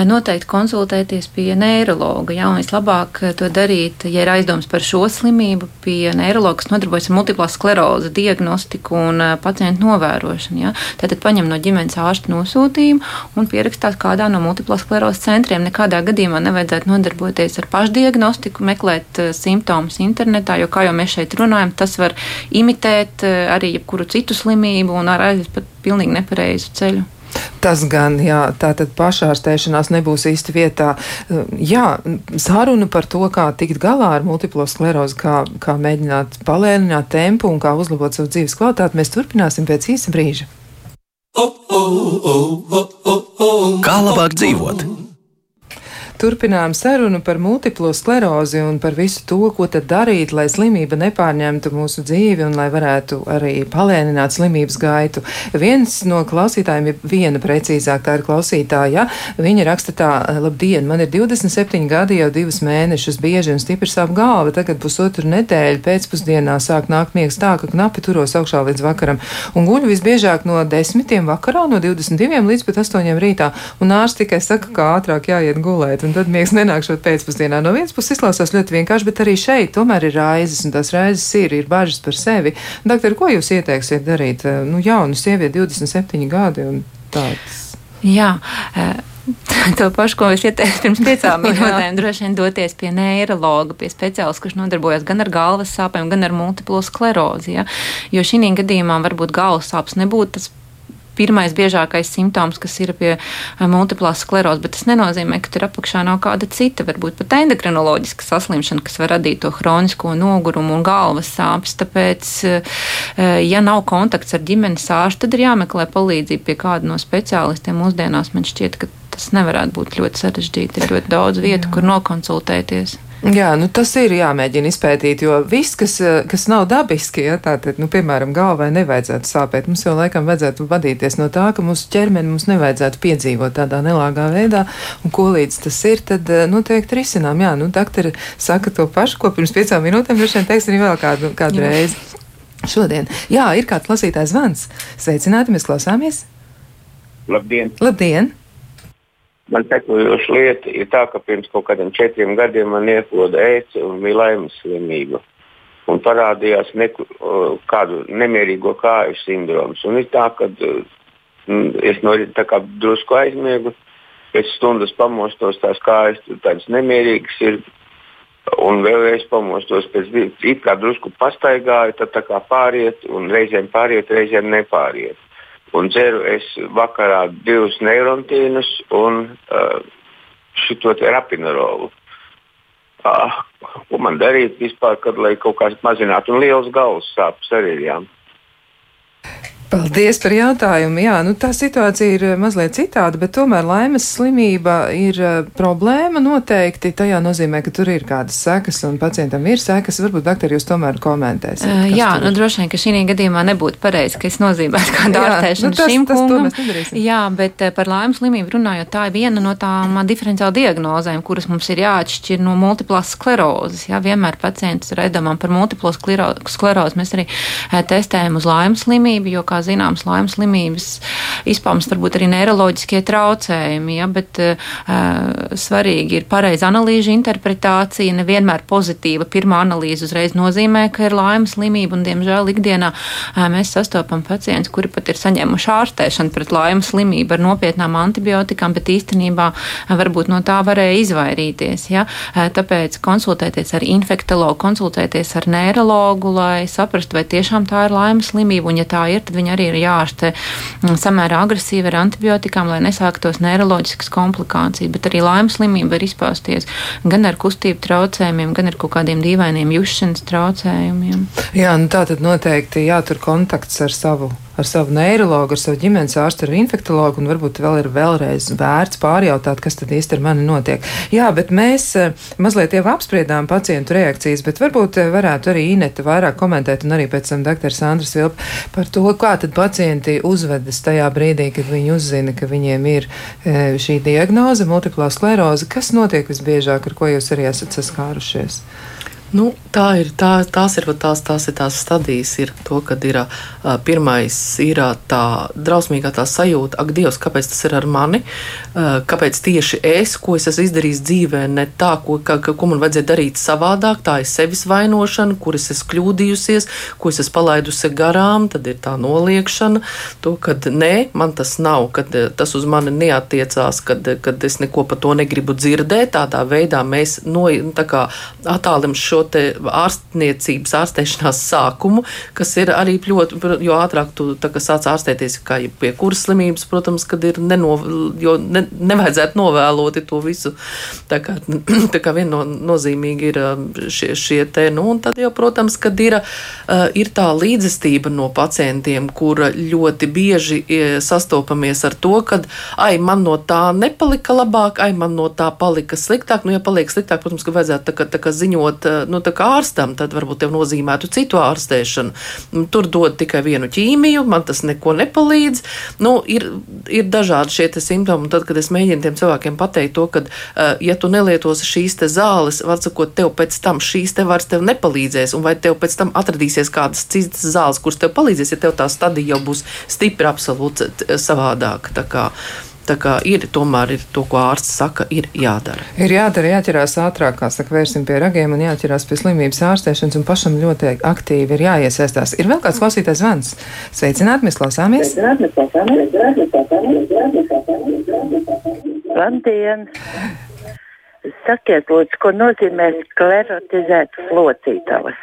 Speaker 4: Noteikti konsultēties pie neiroloģa. Jā, vislabāk to darīt, ja ir aizdoms par šo slimību, pie neiroloģa, kas nodarbojas ar multiplās sklerozi, diagnostiku un pacientu novērošanu. Jā. Tātad paņem no ģimenes ārsta nosūtījumu un pierakstās kādā no multiplās sklerozes centriem. Nekādā gadījumā nevajadzētu nodarboties ar pašdiagnostiku, meklēt simptomus internetā, jo, kā jau mēs šeit runājam, tas var imitēt arī jebkuru citu slimību un ar aiziet pat pilnīgi nepareizu ceļu.
Speaker 2: Tas gan, jā, tā tad pašārstēšanās nebūs īsti vietā. Jā, saruna par to, kā tikt galā ar multiplo sklerozi, kā, kā mēģināt palēnināt tempu un kā uzlabot savu dzīves kvalitāti, mēs turpināsim pēc īsa brīža.
Speaker 5: Kā labāk dzīvot?
Speaker 2: Turpinām sarunu par multiplo sklerozi un par visu to, ko tad darīt, lai slimība nepārņemtu mūsu dzīvi un lai varētu arī palēnināt slimības gaitu. Viens no klausītājiem, ja viena precīzāk tā ir klausītāja, viņa raksta tā, labdien, man ir 27 gadi, jau divus mēnešus bieži un stipri sāp galva, tagad pusotru nedēļu pēcpusdienā sāk nākt miegs tā, ka knapi turos augšā līdz vakaram un guļu visbiežāk no 10 vakarā, no 22 līdz pat 8 rītā, un ārsts tikai saka, ka ātrāk jāiet gulēt. Un un tad miegs nenākšot pēcpusdienā. No vienas puses izklausās ļoti vienkārši, bet arī šeit tomēr ir raizes, un tās raizes ir, ir bažas par sevi. Doktor, ko jūs ieteiksiet darīt? Nu, jaunu sievieti, 27 gadi un tāds.
Speaker 4: Jā. Uh... To pašu, ko es ieteicu pirms piecām minūtēm, droši vien doties pie neiroloģa, pie speciālista, kurš nodarbojas gan ar galvas sāpēm, gan ar multiplo sklerozi. Ja? Jo šī gadījumā varbūt galvas sāpes nebūtu tas pirmais biežākais simptoms, kas ir pie eh, multiplās sklerozes, bet tas nenozīmē, ka tur apakšā nav kāda cita, varbūt pat endokrinoloģiska saslimšana, kas var radīt to hronisko nogurumu un galvas sāpes. Tāpēc, eh, ja nav kontakts ar ģimenes ārstu, tad ir jāmeklē palīdzība pie kāda no speciālistiem. Mūsdienās man šķiet, ka tas nevarētu būt ļoti sarežģīti. Ir ļoti daudz vietu, Jā. kur nokonsultēties.
Speaker 2: Jā, nu tas ir jāmēģina izpētīt, jo viss, kas, eh, kas nav dabiski, ja tātad, nu, piemēram, galvai nevajadzētu sāpēt, mums jau laikam vajadzētu vadīties no tā, ka mūsu ķermeni mums nevajadzētu piedzīvot tādā nelāgā veidā, un ko līdz tas ir, tad eh, noteikti risinām. Jā, nu, doktori saka to pašu, ko pirms piecām minūtēm, droši vien teiks arī vēl kādu, kādu reizi. Šodien. Jā, ir kāds lasītājs zvans. Sveicināti, mēs klausāmies.
Speaker 6: Labdien!
Speaker 2: Labdien!
Speaker 6: Man sekojoša lieta ir tā, ka pirms kaut kādiem četriem gadiem man iekoda ēce un bija laimes slimība. Un parādījās neku, kādu nemierīgo kāju sindroms. Un ir tā, ka es no rīta drusku aizmiegu, pēc stundas pamostos, tās kājas tādas nemierīgas ir. Un vēlreiz pamostos, pēc tam kā drusku pastaigāju, tad tā kā pāriet, un reizēm pāriet, reizēm nepāriet un dzeru es vakarā divus neirontīnus un uh, šo rapinarolu. Uh, ko man darīt vispār, kad, lai kaut kāds mazinātu, un liels galvas sāpes arī ir. Jā.
Speaker 2: Paldies par jautājumu. Jā, nu, tā situācija ir eh, mazliet citāda, bet tomēr laimes slimība ir uh, problēma noteikti. Tajā nozīmē, ka tur ir kādas sekas un pacientam ir sekas. Varbūt, doktori, jūs tomēr komentēsiet. Uh,
Speaker 4: jā, nu, droši vien, ka šī gadījumā nebūtu pareizi, ka es nozīmētu kādu ārstēšanu nu, tas, šim tas, kungam. Jā, bet par laimes slimību runājot, tā ir viena no tām diferenciāla diagnozēm, kuras mums ir jāatšķir no multiplās sklerozes. Jā, vienmēr pacients ir aizdomām par multiplo sklerozi. Mēs arī testējam uz laimes slimību, jo, kā zināmas laimes slimības izpausmes, varbūt arī neiroloģiskie traucējumi, ja, bet uh, svarīgi ir pareiza analīžu interpretācija, nevienmēr pozitīva. Pirmā analīze uzreiz nozīmē, ka ir laimes slimība, un diemžēl ikdienā uh, mēs sastopam pacientus, kuri pat ir saņēmuši ārstēšanu pret laimes slimību ar nopietnām antibiotikām, bet īstenībā uh, varbūt no tā varēja izvairīties. Ja? Uh, tāpēc konsultēties ar infektologu, konsultēties ar neirologu, lai saprastu, vai tiešām tā ir laimes slimība, un ja tā ir, tad viņi arī ir jāārstē mm, samērā agresīvi ar antibiotikām, lai nesāktos neiroloģiskas komplikācijas, bet arī laimes slimība var izpausties gan ar kustību traucējumiem, gan ar kaut kādiem dīvainiem jušanas traucējumiem.
Speaker 2: Jā, nu tā tad noteikti jātur kontakts ar savu ar savu neiroloģu, ar savu ģimenes ārstu, ar infektologu, un varbūt vēl ir vēlreiz vērts pārjautāt, kas tad īsti ar mani notiek. Jā, bet mēs eh, mazliet jau apspriedām pacientu reakcijas, bet varbūt eh, varētu arī Ineta vairāk komentēt, un arī pēc tam dr. Sandrs Vilp par to, kā tad pacienti uzvedas tajā brīdī, kad viņi uzzina, ka viņiem ir eh, šī diagnoze, multiplā skleroze. Kas notiek visbiežāk, ar ko jūs arī esat saskārušies?
Speaker 3: Nu, tā ir, tā, tās ir tās, tās ir tās stadijas, ir to, kad ir pirmais ir tā drausmīgā tā sajūta, ak, Dievs, kāpēc tas ir ar mani, kāpēc tieši es, ko es esmu izdarījis dzīvē, ne tā, ko, ka, ko man vajadzēja darīt savādāk, tā ir sevis vainošana, kur es esmu kļūdījusies, ko es esmu palaidusi garām, tad ir tā noliekšana, to, kad nē, man tas nav, kad tas uz mani neatiecās, kad, kad es neko par to negribu dzirdēt, tādā veidā mēs no, tā kā attālim šo šo ārstniecības, ārstēšanās sākumu, kas ir arī ļoti, jo ātrāk tu sāc ārstēties, kā pie kuras slimības, protams, kad ir neno, jo ne, nevajadzētu novēloti to visu. Tā kā, tā kā viena no nozīmīgi ir um, šie, šie te, nu, un tad jau, protams, kad ir, uh, ir tā līdzestība no pacientiem, kur ļoti bieži sastopamies ar to, ka, ai, man no tā nepalika labāk, ai, man no tā palika sliktāk. Nu, ja paliek sliktāk, protams, ka vajadzētu tā kā, tā kā ziņot uh, nu, ārstam, tad varbūt tev nozīmētu citu ārstēšanu. Nu, tur dod tikai vienu ķīmiju, man tas neko nepalīdz. Nu, ir, ir dažādi šie simptomi, tad, kad es mēģinu tiem cilvēkiem pateikt to, ka, uh, ja tu nelietosi šīs zāles, var sakot, tev pēc tam šīs te vairs nepalīdzēs, un vai tev pēc tam atradīsies kādas citas zāles, kuras tev palīdzēs, ja tev tā stadija jau būs stipri absolūti savādāka. Tā kā ir tomēr ir to, ko ārsts saka, ir jādara.
Speaker 2: Ir jādara, jāķerās ātrāk, kā saka, vērsim pie ragiem un jāķerās pie slimības ārstēšanas, un pašam ļoti aktīvi ir jāiesaistās. Ir vēl kāds klausītājs zvans. Sveicināt, mēs klausāmies!
Speaker 7: Labdien! Sakiet, lūdzu, ko nozīmē sklerotizētas locītavas?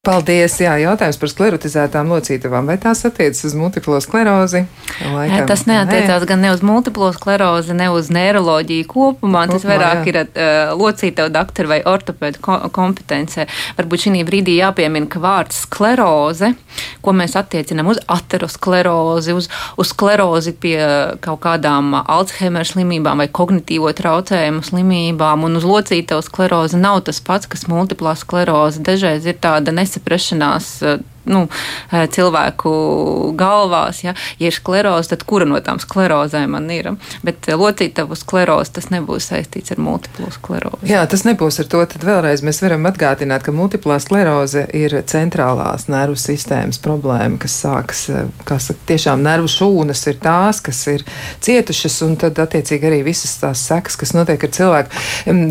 Speaker 2: Paldies! Jā, jautājums par sklerotizētām locītavām. Vai tās attiecas uz multiplo sklerozi?
Speaker 4: Laikam, tas neatiecās gan ne uz multiplo sklerozi, ne uz neiroloģiju kopumā. Tas kopumā, vairāk jā. ir uh, locītavu doktoru vai ortopēdu ko kompetence. Varbūt šī brīdī jāpiemina, ka vārds skleroze, ko mēs attiecinām uz aterosklerozi, uz, uz sklerozi pie kaut kādām Alzheimer slimībām vai kognitīvo traucējumu slimībām, un uz locītavu sklerozi nav tas pats, kas multiplā skleroze. Dažreiz ir tāda nesaistība nesaprašanās eh, nu, eh, cilvēku galvās. Ja, ja ir skleroze, tad kura no tām sklerozēm man ir? Bet eh, locītavu sklerozi tas nebūs saistīts ar multiplo sklerozi.
Speaker 2: Jā, tas nebūs ar to. Tad vēlreiz mēs varam atgādināt, ka multiplā skleroze ir centrālās nervu sistēmas problēma, kas sākas, kas tiešām nervu šūnas ir tās, kas ir cietušas, un tad attiecīgi arī visas tās sekas, kas notiek ar cilvēku.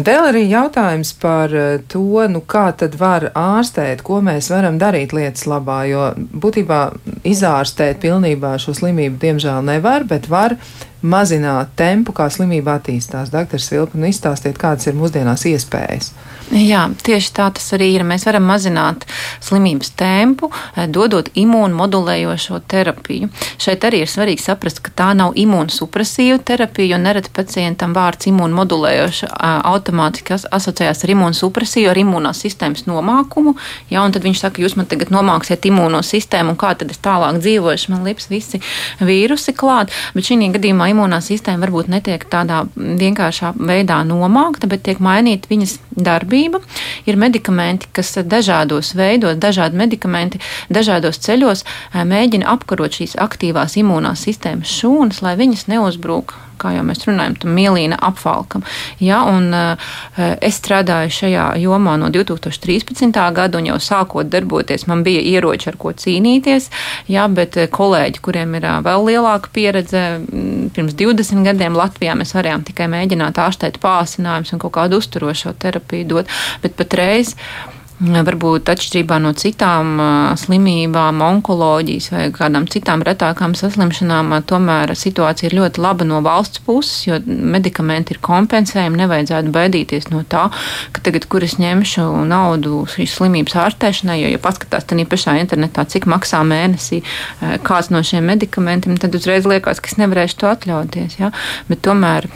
Speaker 2: Vēl arī jautājums par to, nu kā tad var ārstēt, ko mēs varam darīt lietas labā labā, jo būtībā izārstēt pilnībā šo slimību diemžēl nevar, bet var mazināt tempu, kā slimība attīstās. Doktors Vilpa, nu izstāstiet, kādas ir mūsdienās iespējas.
Speaker 4: Jā, tieši tā tas arī ir. Mēs varam mazināt slimības tempu, eh, dodot imūnmodulējošo terapiju. Šeit arī ir svarīgi saprast, ka tā nav imūnsupresīva terapija, jo nereti pacientam vārds imūnmodulējoša automātiski asociējās ar imūnsupresīvu, ar imūnās sistēmas nomākumu. Jā, un tad viņš saka, jūs man tagad nomāksiet imūno sistēmu, un kā tad es tālāk dzīvošu, man lips visi vīrusi klāt. Bet šī gadījumā imūnā sistēma varbūt netiek tādā vienkāršā veidā nomākta, bet tiek mainīta viņas darbība. Ir medikamenti, kas dažādos veidos, dažādi medikamenti, dažādos ceļos mēģina apkarot šīs aktīvās imunās sistēmas šūnas, lai viņas neuzbrūk kā jau mēs runājam, tam mielīna apvalkam. Ja, un, uh, es strādāju šajā jomā no 2013. gada, un jau sākot darboties, man bija ieroči, ar ko cīnīties, ja, bet kolēģi, kuriem ir uh, vēl lielāka pieredze, pirms 20 gadiem Latvijā mēs varējām tikai mēģināt ārstēt pāsinājumus un kaut kādu uzturošo terapiju dot, bet patreiz. Varbūt atšķirībā no citām slimībām, onkoloģijas vai kādām citām retākām saslimšanām, tomēr situācija ir ļoti laba no valsts puses, jo medikamenti ir kompensējumi. Nevajadzētu baidīties no tā, ka tagad, kur es ņemšu naudu šīs slimības ārstēšanai, jo, ja paskatās tādā pašā internetā, cik maksā mēnesī kāds no šiem medikamentiem, tad uzreiz liekas, ka es nevarēšu to atļauties. Ja? Bet tomēr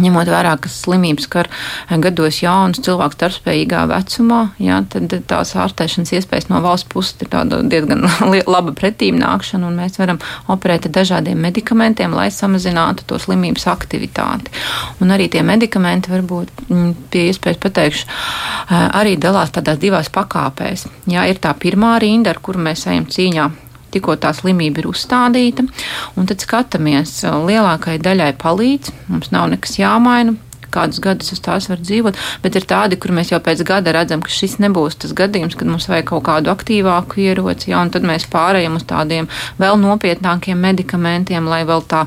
Speaker 4: Ņemot vērā, ka slimības skar gados jaunus cilvēkus darbspējīgā vecumā, jā, tad tās ārstēšanas iespējas no valsts puses ir diezgan laba pretīm nākšana, un mēs varam operēt ar dažādiem medikamentiem, lai samazinātu to slimības aktivitāti. Un arī tie medikamenti, varbūt mm, pie iespējas pateikšu, arī dalās tādās divās pakāpēs. Jā, ir tā pirmā rinda, ar kuru mēs ejam cīņā tikko tā slimība ir uzstādīta, tad skatāmies, lielākai daļai palīdz, mums nav nekas jāmaina, kādus gadus uz tās var dzīvot, bet ir tādi, kur mēs jau pēc gada redzam, ka šis nebūs tas gadījums, kad mums vajag kaut kādu aktīvāku ieroci, ja, un tad mēs pārējām uz tādiem vēl nopietnākiem medikamentiem, lai vēl tā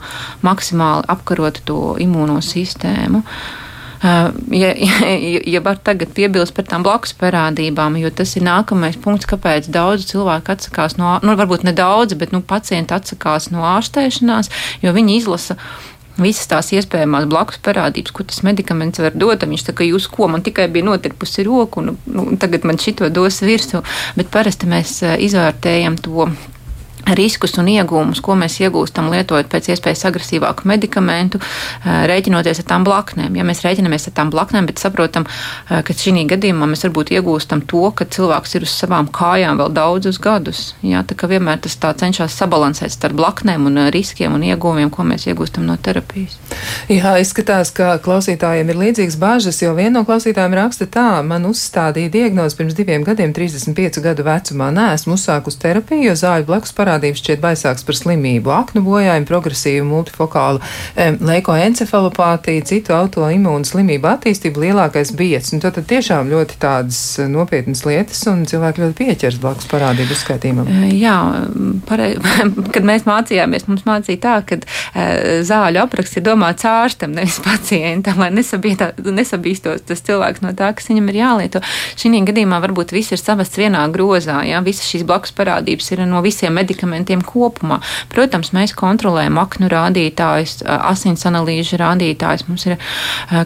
Speaker 4: maksimāli apkarotu to imūno sistēmu. Uh, ja, ja, ja var tagad piebilst par tām blakus parādībām, jo tas ir nākamais punkts, kāpēc daudz cilvēku atsakās no, nu, varbūt ne daudz, bet, nu, pacienti atsakās no ārstēšanās, jo viņi izlasa visas tās iespējamās blakus parādības, ko tas medikaments var dot. Viņš saka, jūs ko man tikai bija notirpusi roku, un nu, tagad man šito dos virsū. Bet parasti mēs izvērtējam to riskus un iegūmus, ko mēs iegūstam lietojot pēc iespējas agresīvāku medikamentu, rēķinoties ar tām blaknēm. Ja mēs rēķinamies ar tām blaknēm, bet saprotam, ka šī gadījumā mēs varbūt iegūstam to, ka cilvēks ir uz savām kājām vēl daudzus gadus. Ja, tā kā vienmēr tas tā cenšas sabalansēt starp blaknēm un riskiem un iegūmiem, ko mēs iegūstam no terapijas.
Speaker 2: Jā, izskatās, ka klausītājiem ir līdzīgas bažas, jo viena no klausītājiem raksta tā, man uzstādīja diagnozi pirms diviem gadiem, 35 gadu vecumā. Nē, esmu uzsākus terapiju, jo zāļu blakus parādās parādības šķiet baisāks par slimību - aknu bojājumu, progresīvu multifokālu um, leikoencefalopātiju, citu autoimūnu slimību attīstību lielākais biets. Un tad, tad tiešām ļoti tādas eh, nopietnas lietas, un cilvēki ļoti pieķers blakus parādību uzskaitījumam.
Speaker 4: Eh, jā, pare... kad mēs mācījāmies, mums mācīja tā, ka uh, zāļu apraksts ir domāts ārstam, nevis pacientam, lai nesabīstos tas cilvēks no tā, kas viņam ir jālieto. Šī gadījumā varbūt viss ir savests vienā grozā, ja visas šīs blakus parādības ir no visiem medikamentiem medikamentiem kopumā. Protams, mēs kontrolējam aknu rādītājus, asins analīžu rādītājus, mums ir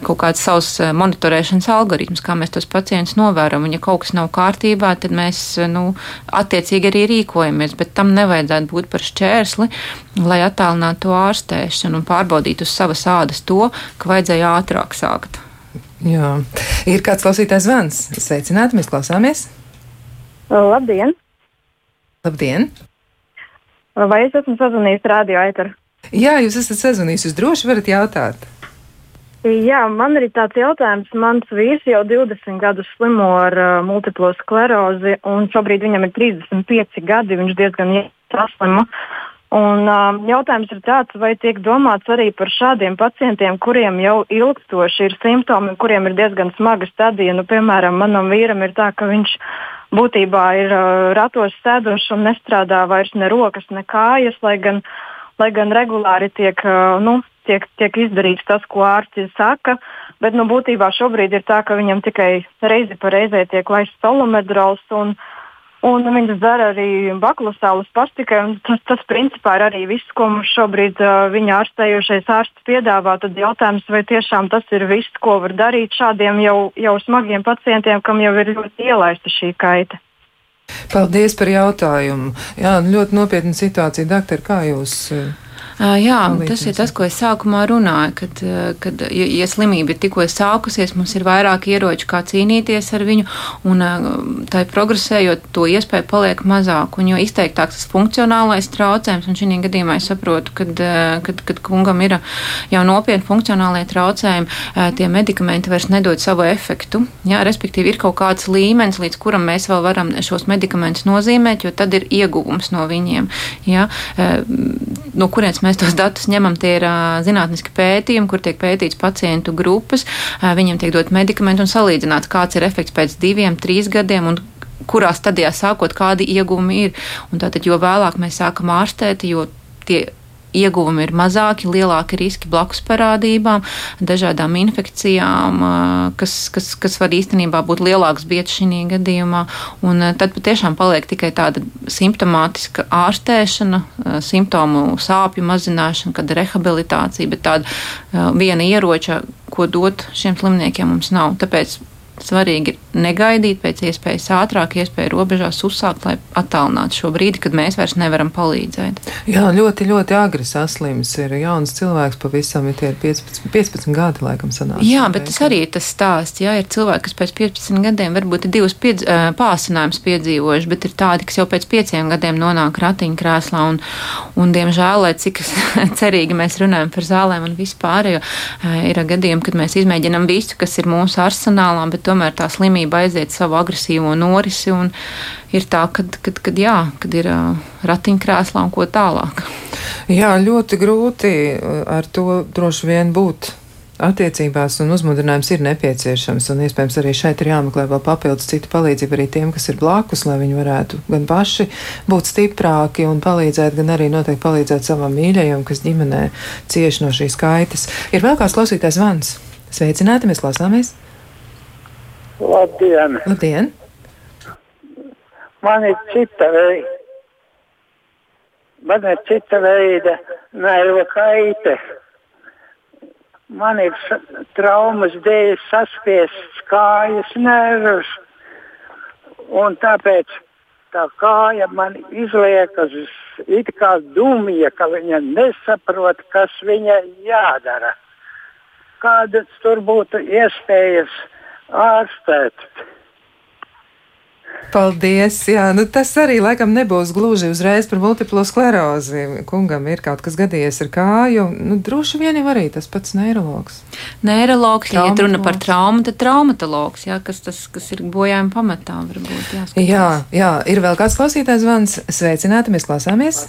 Speaker 4: kaut kāds savs monitorēšanas algoritms, kā mēs tos pacientus novēram. Un, ja kaut kas nav kārtībā, tad mēs nu, attiecīgi arī rīkojamies, bet tam nevajadzētu būt par šķērsli, lai attālinātu to ārstēšanu un pārbaudītu uz savas ādas to, ka vajadzēja ātrāk sākt.
Speaker 2: Jā, ir kāds klausītājs zvans. Sveicināti, mēs klausāmies!
Speaker 8: Labdien!
Speaker 2: Labdien!
Speaker 8: Vai es esmu sazvanījis radio eteru?
Speaker 2: Jā, jūs esat sazvanījis, jūs droši varat jautāt.
Speaker 8: Jā, man ir tāds jautājums. Mans vīrs jau 20 gadus slimo ar uh, multiplo sklerozi, un šobrīd viņam ir 35 gadi. Viņš diezgan saslimu. Un, uh, jautājums ir tāds, vai tiek domāts arī par šādiem pacientiem, kuriem jau ilgstoši ir simptomi, kuriem ir diezgan smaga stadija. Nu, piemēram, manam vīram ir tā, ka viņš būtībā ir uh, ratos sēdošs un nestrādā vairs ne rokas, ne kājas, lai gan, lai gan regulāri tiek, uh, nu, tiek, tiek izdarīts tas, ko ārsti saka. Bet nu, būtībā šobrīd ir tā, ka viņam tikai reizi pa reizē tiek laists solomedrols. Un, viņas dara arī baklusālus pastikai, un tas, tas principā ir arī viss, ko mums šobrīd uh, viņa ārstējošais ārsts piedāvā. Tad jautājums, vai tiešām tas ir viss, ko var darīt šādiem jau, jau smagiem pacientiem, kam jau ir ļoti ielaista šī kaita.
Speaker 2: Paldies par jautājumu. Jā, ļoti nopietna situācija, doktor, kā jūs? Uh...
Speaker 4: Jā, tas ir tas, ko es sākumā runāju, kad, kad ja, slimība ir tikko sākusies, mums ir vairāk ieroču, kā cīnīties ar viņu, un tā progresējot, to iespēju paliek mazāk, un jo izteiktāks tas funkcionālais traucējums, un šī gadījumā es saprotu, kad, kad, kad kungam ir jau nopietni funkcionālie traucējumi, tie medikamenti vairs nedod savu efektu, jā, respektīvi ir kaut kāds līmenis, līdz kuram mēs vēl varam šos medikamentus nozīmēt, jo tad ir ieguvums no viņiem, jā, no kurienes mēs mēs tos datus ņemam, tie ir zinātniski pētījumi, kur tiek pētīts pacientu grupas, viņiem tiek dot medikamenti un salīdzināts, kāds ir efekts pēc diviem, trīs gadiem un kurā stadijā sākot, kādi ieguvumi ir. Un tātad, jo vēlāk mēs sākam ārstēt, jo tie ieguvumi ir mazāki, lielāki riski blakus parādībām, dažādām infekcijām, kas, kas, kas var īstenībā būt lielāks biets šī gadījumā. Un tad patiešām paliek tikai tāda simptomātiska ārstēšana, simptomu sāpju mazināšana, kad rehabilitācija, bet tāda viena ieroča, ko dot šiem slimniekiem, mums nav. Tāpēc svarīgi ir negaidīt pēc iespējas ātrāk, iespēju robežās uzsākt, lai attālinātu šo brīdi, kad mēs vairs nevaram palīdzēt.
Speaker 2: Jā, ļoti, ļoti agri saslims. Ir jauns cilvēks, pavisam ir tie 15, 15 gadi, laikam, sanāk.
Speaker 4: Jā, bet tas arī ir tas stāsts. Jā, ir cilvēki, kas pēc 15 gadiem varbūt ir divus piedz, pāsinājumus piedzīvojuši, bet ir tādi, kas jau pēc pieciem gadiem nonāk ratiņkrēslā. Un, un, diemžēl, lai cik cerīgi mēs runājam par zālēm un vispār, jo ir gadījumi, kad mēs izmēģinam visu, kas ir mūsu arsenālā, bet tomēr tā slimība aiziet savu agresīvo norisi. Ir tā, kad, kad, kad, jā, kad ir ratiņkrēslā un ko tālāk.
Speaker 2: Jā, ļoti grūti ar to droši vien būt attiecībās un uzmundrinājums ir nepieciešams. Un iespējams arī šeit ir jāmeklē vēl papildus citu palīdzību arī tiem, kas ir blakus, lai viņi varētu gan paši būt stiprāki un palīdzēt, gan arī noteikti palīdzēt savam mīļajam, kas ģimenē cieši no šīs kaitas. Ir vēl kāds klausītājs vans. Sveicināti, mēs klausāmies!
Speaker 9: Labdien!
Speaker 2: Labdien.
Speaker 9: Man ir cita veida, man ir cita veida nervu kaite. Man ir traumas dēļ saspiests kājas nervus, un tāpēc tā kāja man izliekas it kā dumja, ka viņa nesaprot, kas viņai jādara. Kādas tur būtu iespējas? Ārstēt.
Speaker 2: Paldies! Jā, nu tas arī laikam nebūs gluži uzreiz par multiplo sklerozi. Kungam ir kaut kas gadījies ar kāju. Nu, droši vien jau arī tas pats neiroloģis.
Speaker 4: Neiroloģis, ja runa par traumu, tad traumatologs, jā, kas, tas, kas ir bojājuma pamatā, varbūt.
Speaker 2: Jāskatās. Jā, jā, ir vēl kāds klausītājs zvans. Sveicināti, mēs klausāmies.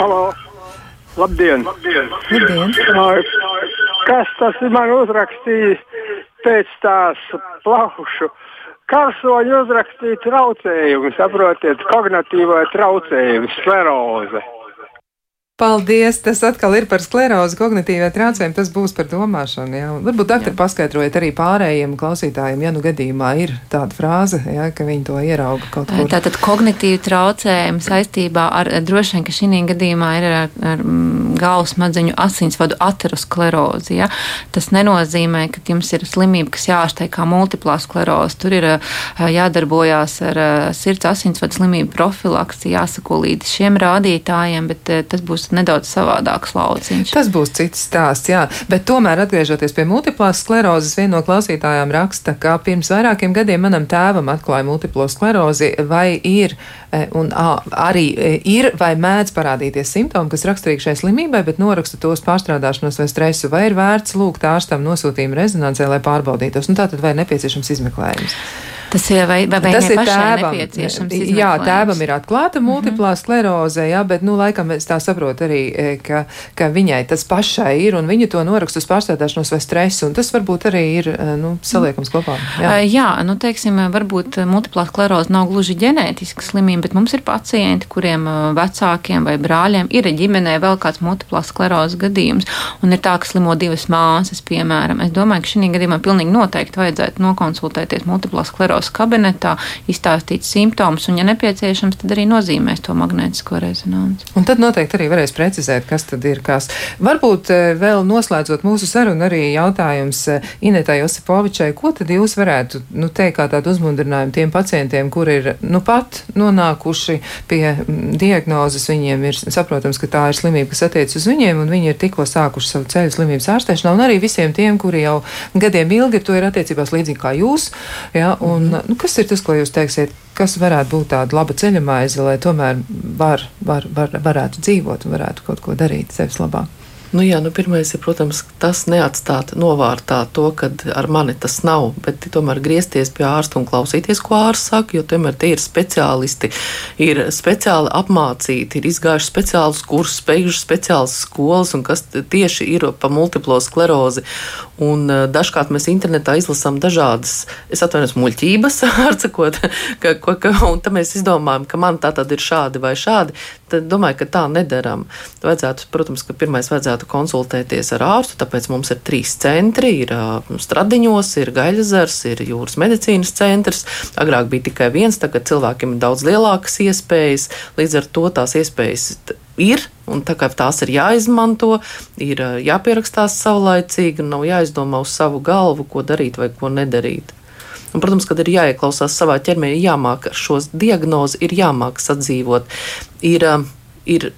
Speaker 9: Halo! Labdien!
Speaker 2: Labdien. Labdien.
Speaker 9: Kas tas ir man uzrakstījis? Pēc tās plaušu karsoņu uzrakstīt traucējumu, saprotiet, kognitīvo traucējumu, skleroze.
Speaker 2: Paldies! Tas atkal ir par sklerozi, kognitīvā traucējumu. Tas būs par domāšanu. Jā. Varbūt doktori paskaidrojiet arī pārējiem klausītājiem, ja nu gadījumā ir tāda frāze, jā, ka viņi to ierauga kaut kur.
Speaker 4: Tātad kognitīva traucējuma saistībā ar droši vien, ka šī gadījumā ir ar, ar mm, galvas smadzeņu asinsvadu aterosklerozi. Ja? Tas nenozīmē, ka jums ir slimība, kas jāārstē kā multiplā skleroze. Tur ir jādarbojās ar sirds asinsvadu slimību profilaksi, jāsako līdz šiem rādītājiem, bet tas būs nedaudz savādāks lauciņš.
Speaker 2: Tas būs cits stāsts, jā. Bet tomēr atgriežoties pie multiplās sklerozes, viena no klausītājām raksta, ka pirms vairākiem gadiem manam tēvam atklāja multiplo sklerozi, vai ir, e, un arī e, ir, vai mēdz parādīties simptomi, kas raksturīgi šai slimībai, bet noraksta tos pārstrādāšanos vai stresu, vai ir vērts lūgt ārstam nosūtījumu rezonansē, lai pārbaudītos, un tātad vai nepieciešams izmeklējums.
Speaker 4: Tas ir vai, vai
Speaker 2: tas ir
Speaker 4: tēvam.
Speaker 2: Jā, tēvam ir atklāta mhm. multiplā skleroze, jā, bet, nu, laikam es tā saprotu arī, e, ka, ka viņai tas pašai ir, un viņa to noraksta uz pārstādāšanos vai stresu, un tas varbūt arī ir, e, nu, saliekams kopā.
Speaker 4: Jā, jā nu, teiksim, varbūt multiplā skleroze nav gluži ģenētiska slimība, bet mums ir pacienti, kuriem vecākiem vai brāļiem ir ģimenē vēl kāds multiplā sklerozes gadījums, un ir tā, ka slimo divas māsas, piemēram. Es domāju, ka šī gadījumā pilnīgi noteikti vajadzētu nokonsultēties multiplā sklerozes pasaules kabinetā, izstāstīt simptomus un, ja nepieciešams, tad arī nozīmēs to magnētisko rezonanci.
Speaker 2: Un tad noteikti arī varēs precizēt, kas tad ir kas. Varbūt eh, vēl noslēdzot mūsu sarunu arī jautājums eh, Inetai Josipovičai, ko tad jūs varētu nu, teikt kā tādu uzmundrinājumu tiem pacientiem, kur ir nu pat nonākuši pie mm, diagnozes, viņiem ir saprotams, ka tā ir slimība, kas attiec uz viņiem, un viņi ir tikko sākuši savu ceļu slimības ārstēšanā, un arī visiem tiem, kuri jau gadiem ilgi to ir attiecībās līdzīgi kā jūs. Ja, un, -hmm. nu, kas ir tas, ko jūs teiksiet? Kas varētu būt tāda laba ceļamaize, lai tomēr var, var, var, varētu dzīvot un varētu kaut ko darīt sevis labāk?
Speaker 3: Nu, jā, nu, pirmais ir, protams, tas neatstāt novārtā to, ka ar mani tas nav, bet tomēr griezties pie ārsta un klausīties, ko ārsts saka, jo tomēr tie ir speciālisti, ir speciāli apmācīti, ir izgājuši speciālus kursus, beiguši speciālas skolas, un kas tieši ir pa multiplo sklerozi. Un uh, dažkārt mēs internetā izlasām dažādas, es atvainojos, muļķības, atsakot, ka, ka, ka, un tad mēs izdomājam, ka man tā tad ir šādi vai šādi. Tad domāju, ka tā nedaram. Vajadzētu, protams, ka pirmais vajadzētu vajadzētu konsultēties ar ārstu. Tāpēc mums ir trīs centri. Ir Stradiņos, ir Gaļazars, ir Jūras medicīnas centrs. Agrāk bija tikai viens, tagad cilvēkiem ir daudz lielākas iespējas. Līdz ar to tās iespējas ir. Un tā kā tās ir jāizmanto, ir jāpierakstās saulaicīgi, nav jāizdomā uz savu galvu, ko darīt vai ko nedarīt. Un, protams, kad ir jāieklausās savā ķermenī, jāmāk ar šo diagnozi, ir jāmāk sadzīvot. Ir, ir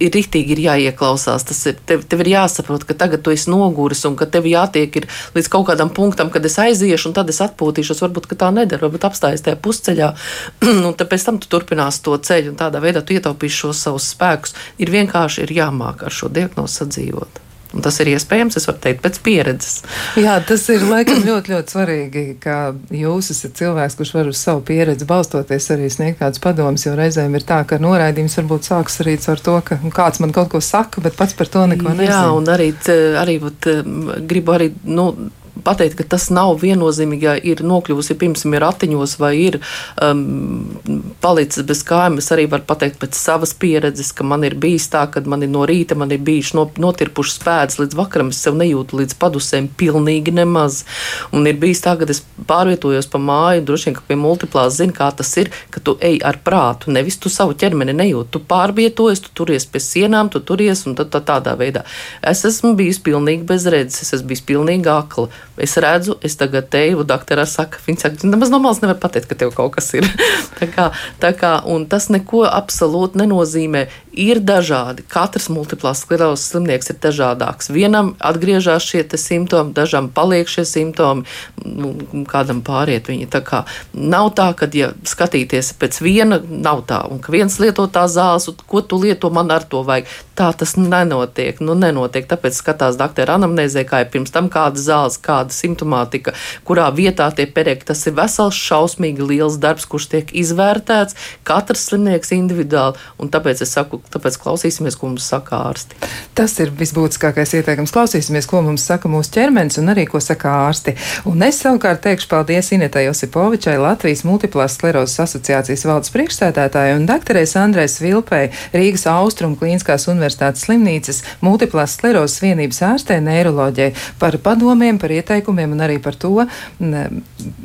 Speaker 3: ir rīktīgi ir jāieklausās. Tas ir, tev, tev ir jāsaprot, ka tagad tu esi noguris un ka tev jātiek līdz kaut kādam punktam, kad es aiziešu un tad es atpūtīšos. Varbūt tā nedara, varbūt apstājas tajā pusceļā, un pēc tam tu turpinās to ceļu un tādā veidā tu ietaupīsi šos savus spēkus. Ir vienkārši ir jāmāk ar šo diagnozi sadzīvot. Un tas ir iespējams, es varu teikt, pēc pieredzes.
Speaker 2: Jā, tas ir laikam ļoti, ļoti svarīgi, ka jūs esat cilvēks, kurš var uz savu pieredzi balstoties arī sniegt kādus padomus, jo reizēm ir tā, ka noraidījums varbūt sāks arī ar to, ka kāds man kaut ko saka, bet pats par to neko nezinu.
Speaker 3: Jā, un arī, arī būt, gribu arī, nu, pateikt, ka tas nav viennozīmīgi, ja ir nokļuvusi pirmsim ir ratiņos vai ir um, palicis bez kājām. Es arī varu pateikt pēc savas pieredzes, ka man ir bijis tā, ka man ir no rīta man ir bijuši no, notirpušas pēdas līdz vakaram. Es sev nejūtu līdz padusēm pilnīgi nemaz. Un ir bijis tā, ka es pārvietojos pa māju, droši vien, ka pie multiplās zina, kā tas ir, ka tu ej ar prātu, nevis tu savu ķermeni nejūti. Tu pārvietojies, tu turies pie sienām, tu turies un tad tā, tādā veidā. Es esmu bijis pilnīgi bez redzes, es esmu bijis pilnīgi akla. Es redzu, es tagad teju, doktorā saka, viņa saka, nemaz no malas nevar pateikt, ka tev kaut kas ir. tā kā, tā kā, un tas neko absolūti nenozīmē. Ir dažādi. Katrs multiplās sklerozes slimnieks ir dažādāks. Vienam atgriežas šie simptomi, dažam paliek šie simptomi, nu, kādam pāriet viņi. Tā kā nav tā, ka, ja skatīties pēc viena, nav tā, un ka viens lieto tā zāles, ko tu lieto, man ar to vajag. Tā tas nenotiek. Nu, nenotiek. Tāpēc skatās doktora anamnēzē, kā ir pirms tam kāda zāles, kāda kāda simptomātika, kurā vietā tie perēkļi. Tas ir vesels, šausmīgi liels darbs, kurš tiek izvērtēts, katrs slimnieks individuāli, tāpēc es saku, tāpēc klausīsimies, ko mums saka ārsti.
Speaker 2: Tas ir visbūtiskākais ieteikums. Klausīsimies, ko mums saka mūsu ķermenis un arī ko saka ārsti. Un es savukārt teikšu paldies Inetai Josipovičai, Latvijas multiplās sklerozes asociācijas valdes priekšstādātājai un doktorei Sandrai Svilpei, Rīgas Austrum Klīniskās universitātes slimnīcas multiplās sklerozes vienības ārstē neiroloģijai par padomiem, par ieteikumiem ieteikumiem un arī par to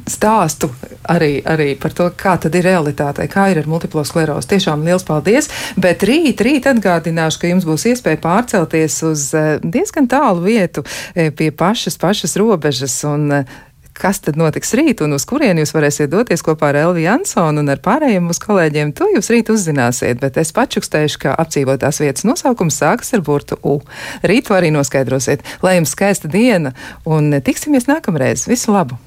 Speaker 2: stāstu, arī, arī par to, kā tad ir realitāte, kā ir ar multiplo sklerozi. Tiešām liels paldies! Bet rīt, rīt atgādināšu, ka jums būs iespēja pārcelties uz eh, diezgan tālu vietu eh, pie pašas, pašas robežas. Un, eh, kas tad notiks rīt un uz kurien jūs varēsiet doties kopā ar Elvi Jansonu un ar pārējiem mūsu kolēģiem, to jūs rīt uzzināsiet, bet es pačukstēšu, ka apdzīvotās vietas nosaukums sākas ar burtu U. Rīt to arī noskaidrosiet. Lai jums skaista diena un tiksimies nākamreiz. Visu labu!